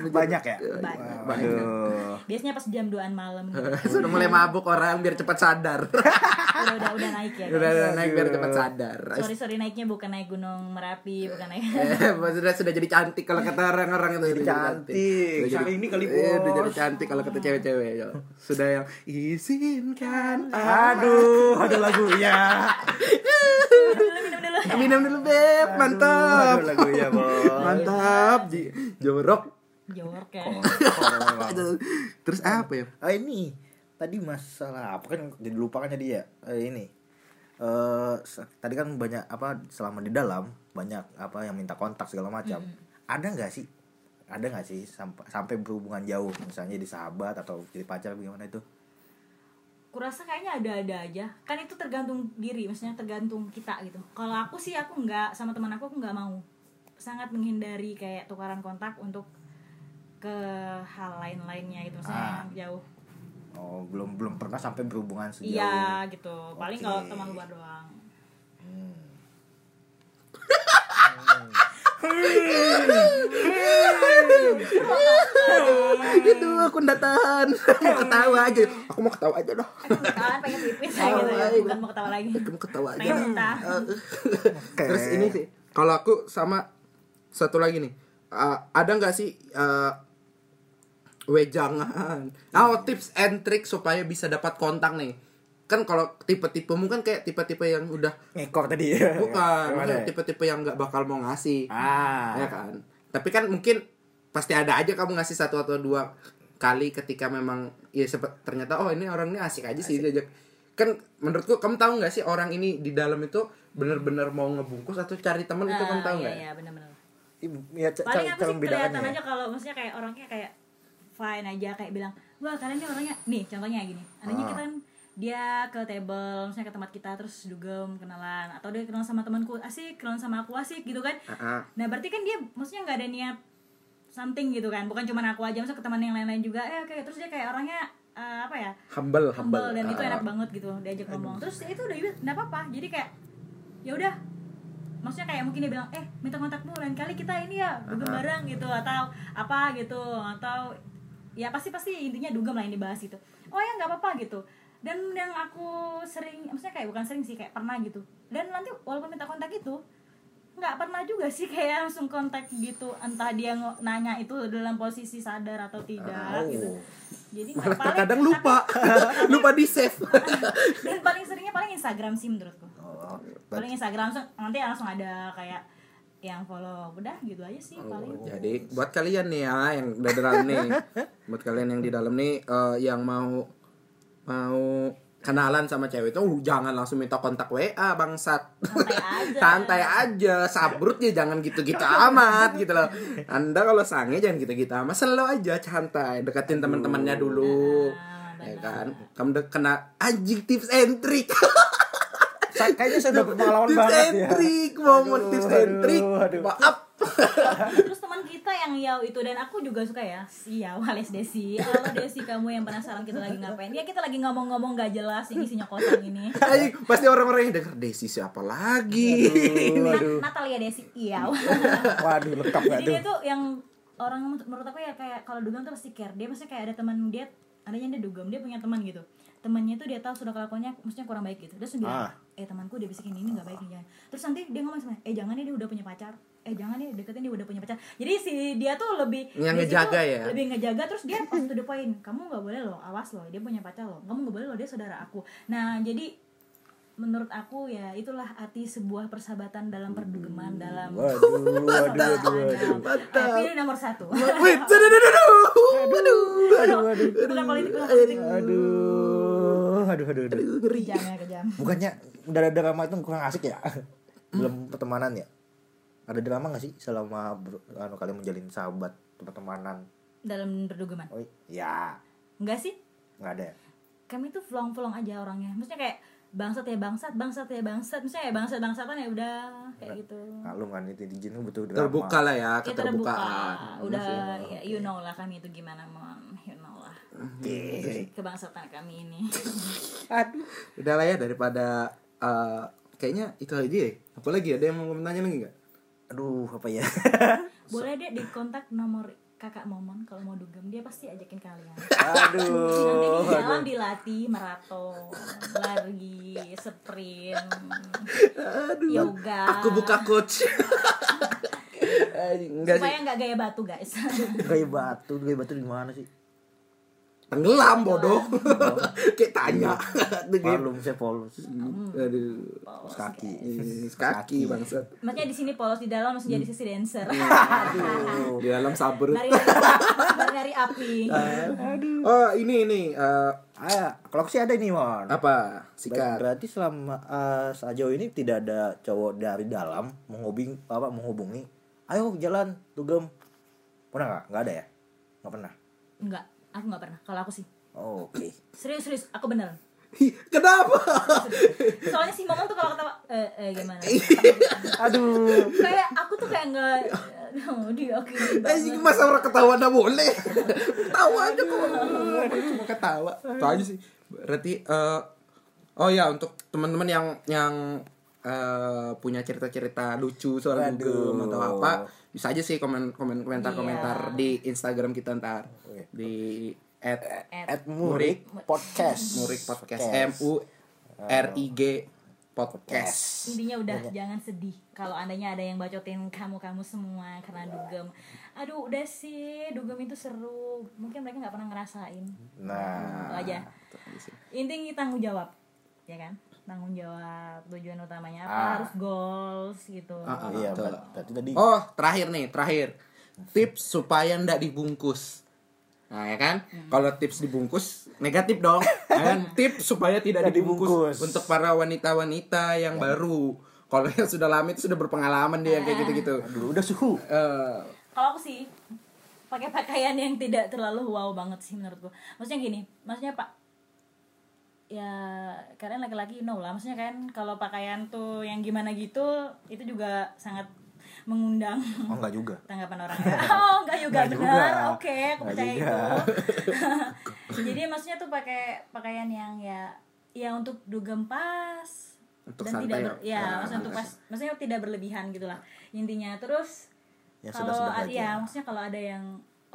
banyak ya Banyak. Waduh. biasanya pas jam 2an malam gitu. sudah mulai mabuk orang biar cepat sadar udah udah udah naik ya udah guys. udah naik biar cepat sadar sorry sorry naiknya bukan naik gunung merapi bukan naik Eh, sudah sudah jadi cantik kalau kata orang-orang itu Jadi cantik. Kali ini kali, Iya, udah jadi cantik kalau kata cewek-cewek yo. Sudah yang izinkan aduh ada lagunya minum dulu minum dulu beb. Mantap. Aduh, lagunya bos. Mantap. Ji- jorok jorok ya. Terus apa ya ah ini. Tadi masalah apa kan jadi lupa kan jadi ya? Eh, ini. Eh tadi kan banyak apa selama di dalam banyak apa yang minta kontak segala macam. Ada nggak sih? Ada nggak sih sampai sampai berhubungan jauh? Misalnya jadi sahabat atau jadi pacar bagaimana itu kurasa kayaknya ada-ada aja. Kan itu tergantung diri maksudnya tergantung kita gitu. Kalau aku sih aku nggak sama teman aku aku nggak mau. Sangat menghindari kayak tukaran kontak untuk ke hal lain-lainnya gitu maksudnya Ah. yang jauh. Oh belum belum pernah sampai berhubungan sejauh. Iya gitu. Paling Oke. kalau teman luar doang. Hmm. gitu aku nggak tahan. Mau ketawa aja. Aku mau ketawa aja dah kan pengen pipis kayak gitu ya. Bukan mau ketawa lagi. Aku mau ketawa aja. Terus ini sih kalau aku sama satu lagi nih. Uh, ada nggak sih uh, wejangan? Oh tips and trick supaya bisa dapat kontak nih. Kan kalau tipe-tipemu kan kayak tipe-tipe yang udah ngekor tadi. Bukan ya? tipe-tipe yang nggak bakal mau ngasih. Ah. Ya kan? Tapi kan mungkin pasti ada aja kamu ngasih satu atau dua kali ketika memang ya sepet, ternyata oh ini orang ini asik aja sih diajak kan menurutku kamu tahu nggak sih orang ini di dalam itu bener-bener mau ngebungkus atau cari teman itu kamu tahu iya nggak iya benar-benar ya paling aku sih kelihatan ya. aja kalau maksudnya kayak orangnya kayak fine aja kayak bilang wah kalian ini orangnya nih contohnya gini adanya Ah. kita kan dia ke table misalnya ke tempat kita terus dugem kenalan atau dia kenal sama temanku asik kenalan sama aku asik gitu kan Ah, ah. nah berarti kan dia maksudnya nggak ada niat something gitu kan. Bukan cuma aku aja maksudnya ke teman yang lain-lain juga. Eh kayak terus dia kayak orangnya eh, apa ya? Humble humble, humble. dan itu Ah. enak banget gitu diajak ngomong. terus itu udah nggak apa-apa. Jadi kayak ya udah. Maksudnya kayak mungkin dia bilang eh minta kontakmu lain kali kita ini ya dugem Ah. bareng gitu atau apa gitu atau ya pasti pasti intinya dugem lah yang dibahas gitu oh ya nggak apa-apa gitu. Dan yang aku sering maksudnya kayak bukan sering sih kayak pernah gitu. Dan nanti walaupun minta kontak itu nggak pernah juga sih kayak langsung kontak gitu. Entah dia nanya itu dalam posisi sadar atau tidak Oh. gitu. Jadi malah paling- terkadang lupa. lupa di save dan paling seringnya paling Instagram sih menurutku. Oh, paling Instagram langsung nanti langsung ada kayak yang follow udah gitu aja sih paling. Jadi buat kalian nih ya yang di dalam nih, buat kalian yang di dalam nih eh, yang mau mau kenalan sama cewek itu uh, jangan langsung minta kontak WA bangsat. santai aja Santai aja, sabrut ya jangan gitu-gitu amat gitu loh. Anda kalau sange jangan gitu-gitu amat, slow aja santai, deketin teman-temannya dulu. Nah, Ya kan? Kamu udah kena anjing tips and trick. Kayaknya saya udah pengalaman tips banget and ya trick, momen tips and trick. aduh. Maaf. Terus teman kita yang Yao itu dan aku juga suka ya si Yao alias Desi. Halo Desi kamu yang penasaran kita lagi ngapain? Ya kita lagi ngomong-ngomong gak jelas ini isinya kosan ini. Ay, pasti orang-orang yang denger Desi siapa lagi? waduh Nat- Natalia Desi iya. Waduh lengkap gak jadi tuh dia tuh? yang orang menurut- aku ya kayak kalau dugem tuh pasti care. Dia maksudnya kayak ada teman dia adanya dia dugem dia punya teman gitu temannya tuh dia tahu sudah kelakuannya maksudnya kurang baik gitu. Dia sendiri Ah. eh temanku dia bisikin ini nggak baik nih jangan. Terus nanti dia ngomong sama eh jangan nih dia udah punya pacar. Eh jangan nih deketin dia udah punya pacar. Jadi si dia tuh lebih Yang ngejaga tuh ya? lebih ngejaga terus dia pas to the point kamu nggak boleh loh awas loh dia punya pacar loh. Kamu nggak boleh loh dia saudara aku. Nah jadi menurut aku ya itulah arti sebuah persahabatan dalam perdugeman dalam waduh waduh waduh waduh. Eh, pilih nomor satu. Wait, aduh, aduh, aduh, aduh, aduh aduh. Bukan politik, bukan politik. aduh aduh aduh aduh ngeri. Kejam ya, kejam. bukannya drama drama itu kurang asik ya belum pertemanan ya ada drama gak sih selama ber, anu kalian menjalin sahabat pertemanan Dalam perdugeman. oh ya Enggak sih? nggak ada ya Kami tuh flong-flong aja orangnya. Maksudnya kayak bangsat ya bangsat, bangsat ya bangsat. Maksudnya ya bangsat bangsatan ya udah kayak gitu. maklum kan itu di jin butuh drama Terbuka lah ya, Kita terbuka. keterbukaan. Udah ya, you know lah kami itu gimana mon. You know Kebangsatan kami ini. aduh Udah lah ya daripada eh, kayaknya itu aja ya. Apalagi ada yang mau nanya lagi nggak? aduh apa ya Boleh deh di kontak nomor kakak Momon kalau mau dugem dia pasti ajakin kalian. aduh Nanti di dalam dilatih maraton, lari, sprint, yoga. Aku buka coach. Enggak sih. supaya nggak gaya batu guys. gaya batu gaya batu di mana sih Tenggelam bodoh. Kayak tanya. Aduh, gitu. Palung saya polos Aduh. kaki Ini Kaki bangsat. Maksudnya di sini polos di dalam langsung jadi sisi dancer. aduh Di dalam sabar. Dari dari, dari api. Oh, ini ini eh, ah kalau sih ada nih mon apa? Sikat. berarti selama eh, sejauh ini tidak ada cowok dari dalam menghubungi apa menghubungi ayo jalan dugem pernah nggak nggak ada ya nggak pernah Enggak, aku nggak pernah. Kalau aku sih. oh, oke Serius serius, aku bener. Kenapa? soalnya si Momon tuh kalau ketawa eh, eh gimana Aduh. kayak aku tuh kayak nggak oh, dia oke Eh, ini masa orang ketawa nggak boleh? Tawa aja kok. Cuma ketawa. Itu aja sih. Berarti eh, oh ya untuk teman-teman yang yang eh, punya cerita-cerita lucu soal Waduh. Google atau apa, bisa aja sih komen komen komentar komentar Iya. di Instagram kita ntar. Di at At Murik Podcast. Murik Podcast. M U R I G Podcast. intinya udah jangan sedih kalau andanya ada yang bacotin kamu kamu semua karena dugem. Aduh udah sih dugem itu seru. Mungkin mereka nggak pernah ngerasain. Nah. itu aja. Intinya tanggung jawab ya kan tanggung jawab tujuan utamanya apa Ah. harus goals gitu Ah, ah. Iya, Betul. ber- berarti tadi Oh, terakhir nih, terakhir. Tips supaya ndak dibungkus. Nah, ya kan? Kalau tips dibungkus negatif dong. Ya kan? Tips supaya tidak dibungkus, dibungkus. untuk para wanita-wanita yang baru. Kalau yang sudah lama itu sudah berpengalaman dia yang kayak gitu-gitu. Aduh, udah suhu. Eh, kalau aku sih pakai pakaian yang tidak terlalu wow banget sih menurutku maksudnya gini maksudnya pak ya kalian laki-laki know lah maksudnya kan kalau pakaian tuh yang gimana gitu itu juga sangat mengundang Oh, enggak juga. tanggapan orang ya. oh enggak juga Enggak benar juga. oke aku Enggak percaya juga. itu jadi maksudnya tuh pakai pakaian yang ya ya untuk dugem pas Untuk dan santai tidak ya. ber, ya Ah, maksudnya untuk pas maksudnya tidak berlebihan gitulah intinya terus Yang kalau ada aja. ya maksudnya kalau ada yang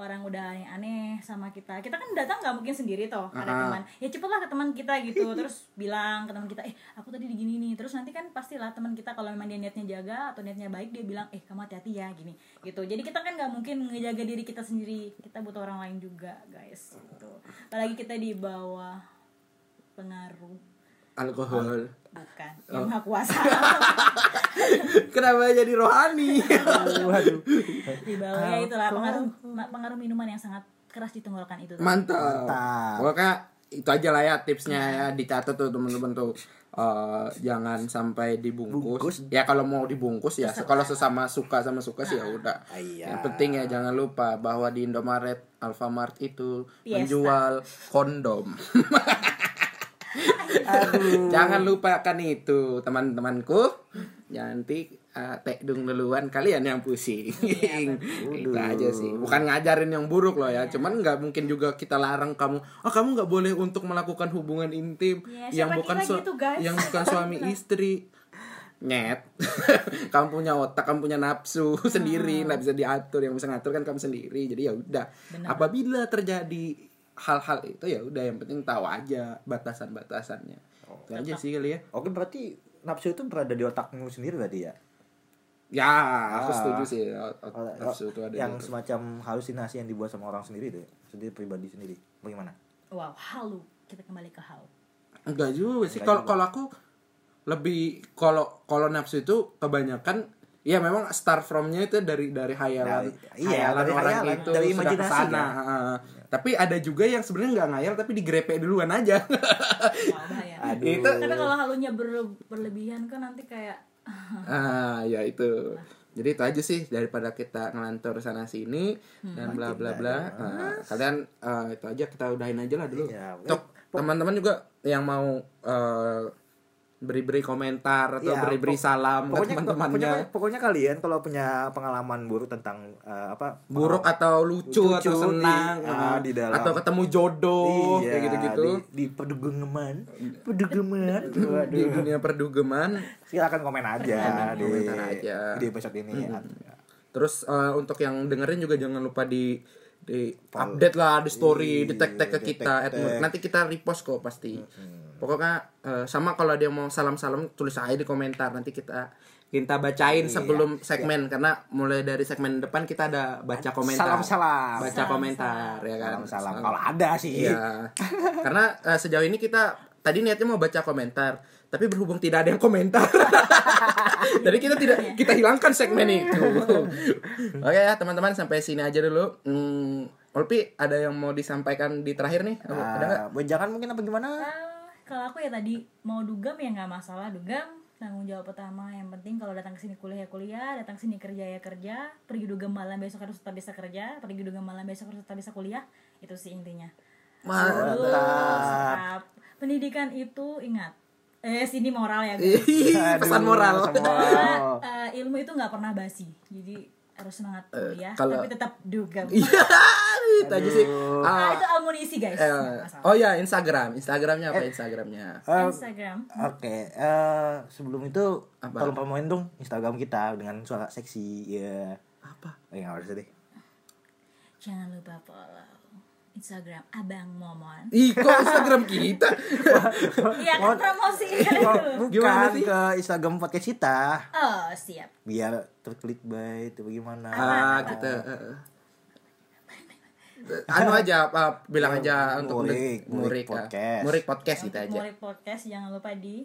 orang udah aneh-aneh sama kita. Kita kan datang nggak mungkin sendiri toh ada Ah. teman. Ya cepetlah ke teman kita gitu terus bilang ke teman kita eh aku tadi digini nih. Terus nanti kan pastilah teman kita kalau memang dia niatnya jaga atau niatnya baik dia bilang eh kamu hati-hati ya gini gitu. Jadi kita kan nggak mungkin ngejaga diri kita sendiri. Kita butuh orang lain juga guys gitu. Apalagi kita di bawah pengaruh alkohol. Bukan Oh. yang maha kuasa Kenapa jadi rohani? Waduh. di bawah ya itulah pengaruh pengaruh minuman yang sangat keras di tenggorokan itu Mantap. Mantap. Pokoknya itu aja lah ya tipsnya ya dicatat tuh teman-teman tuh Eh, jangan sampai dibungkus. Bungkus. Ya kalau mau dibungkus ya kalau sesama suka sama suka sih ya udah. Ah, iya. Yang penting ya jangan lupa bahwa di Indomaret, Alfamart itu Fiesta. menjual kondom. Aduh. jangan lupakan itu teman-temanku. Nanti eh, tekdung duluan kalian yang pusing. itu aja sih. Bukan ngajarin yang buruk loh ya. Cuman nggak mungkin juga kita larang kamu. Oh kamu nggak boleh untuk melakukan hubungan intim Ya, yang bukan su- gitu, guys? yang bukan suami istri. Nyet, kamu punya otak, kamu punya nafsu sendiri, nggak bisa diatur. Yang bisa ngatur kan kamu sendiri. Jadi ya udah. Apabila terjadi hal-hal itu ya udah yang penting tahu aja batasan-batasannya. Itu aja sih kali ya. Oke, berarti nafsu itu berada di otakmu sendiri berarti ya? Ya, aku Ah. setuju sih. Oh, Nafsu itu ada. yang di- semacam halusinasi yang dibuat sama orang sendiri itu, ya? sendiri pribadi sendiri. Bagaimana? wow halu kita kembali ke hal Enggak juga sih. Kalau kalau aku lebih kalau kalau nafsu itu kebanyakan ya memang start from-nya itu dari dari hayalan. Dari- iya, hayalan dari orang hayalan, itu dari sudah imajinasi, ke sana. kan? Tapi ada juga yang sebenarnya nggak ngayal tapi digrepe duluan aja. bahaya Aduh. itu karena kalau halunya ber- berlebihan kan nanti kayak ah ya itu. Jadi itu aja sih daripada kita ngelantur sana sini dan bla bla bla. Nah, kalian eh, itu aja kita udahin aja lah dulu. Iya, Untuk teman-teman juga yang mau eh, beri-beri komentar atau Iya, beri-beri pok- salam ke pokoknya, teman-temannya. pokoknya, pokoknya kalian kalau punya pengalaman buruk tentang eh, apa buruk atau lucu, Lucu, atau senang di- ah, di dalam. atau ketemu jodoh Iya, kayak gitu-gitu di, di perdugeman perdugeman di dunia perdugeman silakan komen aja di Komentar aja. di episode ini terus eh, untuk yang dengerin juga jangan lupa di di update lah di story di tag tag ke di kita tag-tag. nanti kita repost kok pasti pokoknya eh, sama kalau dia mau salam salam tulis aja di komentar nanti kita kita bacain Iya. sebelum segmen karena mulai dari segmen depan kita ada baca komentar salam salam baca Salam, komentar ya kan salam salam kalau ada sih Iya. Karena eh, sejauh ini kita tadi niatnya mau baca komentar, tapi berhubung tidak ada yang komentar. Jadi kita tidak kita hilangkan segmen itu. Oke ya, teman-teman sampai sini aja dulu. Hmm, Olpi ada yang mau disampaikan di terakhir nih? Ada nggak? Nah, jangan mungkin apa gimana Ah, kalau aku ya tadi mau dugem ya nggak masalah dugem tanggung jawab pertama yang penting kalau datang ke sini kuliah ya kuliah datang ke sini kerja ya kerja pergi dugem malam besok harus tetap bisa kerja pergi dugem malam besok harus tetap bisa kuliah itu sih intinya Mantap. Pendidikan itu ingat. Eh sini moral ya guys. Pesan moral. moral. eh, ilmu itu nggak pernah basi. Jadi harus semangat kuliah, kalau- tapi tetap duga. Itu aja sih. Ah, Ah, itu amunisi guys. eh, masalah. oh ya Instagram, Instagramnya apa Instagramnya? Eh, Instagram. Oke, eh, sebelum itu Apa? tolong promoin dong Instagram kita dengan suara seksi ya. Apa? Eh nggak usah deh. Jangan lupa follow Instagram Abang Momon. Ih, kok Instagram kita? Iya kan promosi Oh, itu. Gimana bukan sih? ke Instagram podcast kita Oh siap. biar terklik baik itu bagaimana? Ah, kita eh, eh. Anu aja apa bilang aja untuk Murik, murik, Murik ah. Podcast. murik podcast gitu aja Murik Podcast jangan lupa di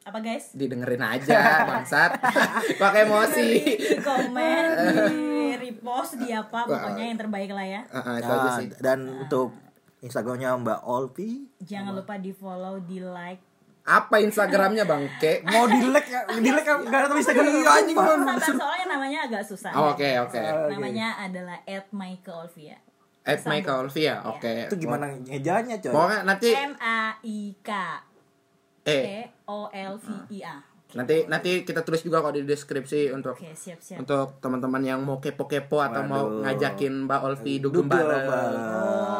apa guys? didengerin aja bangsat pakai emosi di komen, di repost, di apa pokoknya yang terbaik lah ya. Ah, ah, itu aja sih dan untuk Instagramnya Mbak Olpi Jangan lupa di follow, di like. apa Instagramnya bangke mau di like ya di like nggak ada Instagram Iya, anjing? Bang. Soalnya namanya agak susah. Oh, oke oke Namanya adalah @michaelolvia. At Michael Olvia oke. Itu gimana ngejanya coy? Pokoknya nanti M A I K. Eh. E O L V I A. nanti nanti kita tulis juga kok di deskripsi untuk Oke, siap-siap. untuk teman-teman yang mau kepo-kepo atau mau Waduh. ngajakin Mbak Olvi dugem Dugem bareng.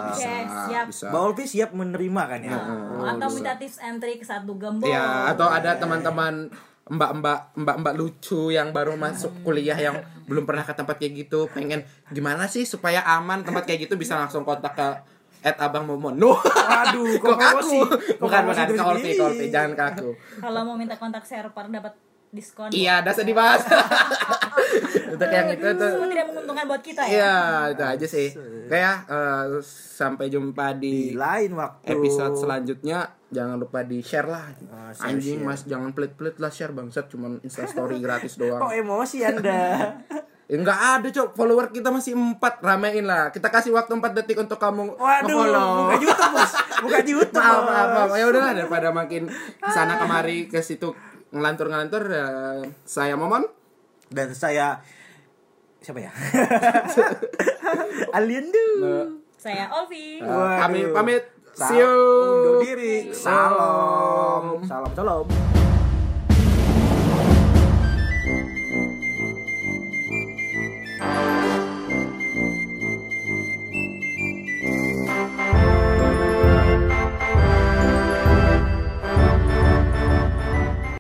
Oke, siap. bisa. Mbak Olpi siap menerima kan ya? Oh, atau minta tips and trick satu gembok. Ya, atau ada teman-teman mbak-mbak mbak-mbak lucu yang baru masuk kuliah yang belum pernah ke tempat kayak gitu, pengen gimana sih supaya aman tempat kayak gitu bisa langsung kontak ke at abang momon. No. Aduh, kok aku? Bukan bukan ke Olvi, jangan ke aku. Kalau mau minta kontak server dapat diskon. Iya, ada sedih banget. Untuk yang itu tuh. Semua tidak menguntungkan buat kita ya. Iya, itu aja sih. Kayak eh, sampai jumpa di di lain waktu episode selanjutnya jangan lupa di share lah Ah, share, anjing share. mas jangan pelit pelit lah share bangsat cuman insta story gratis doang kok emosi anda Ya, Enggak ada cok follower kita masih empat ramein lah kita kasih waktu 4 detik untuk kamu waduh nge-follow. bukan YouTube bos bukan YouTube maaf maaf maaf ya udahlah daripada makin sana kemari ke situ ngelantur ngelantur ya, saya momon. Dan saya siapa ya? Alien tuh Saya Olvi. Eh, kami pamit. See you. undur diri. Salam. Salam salam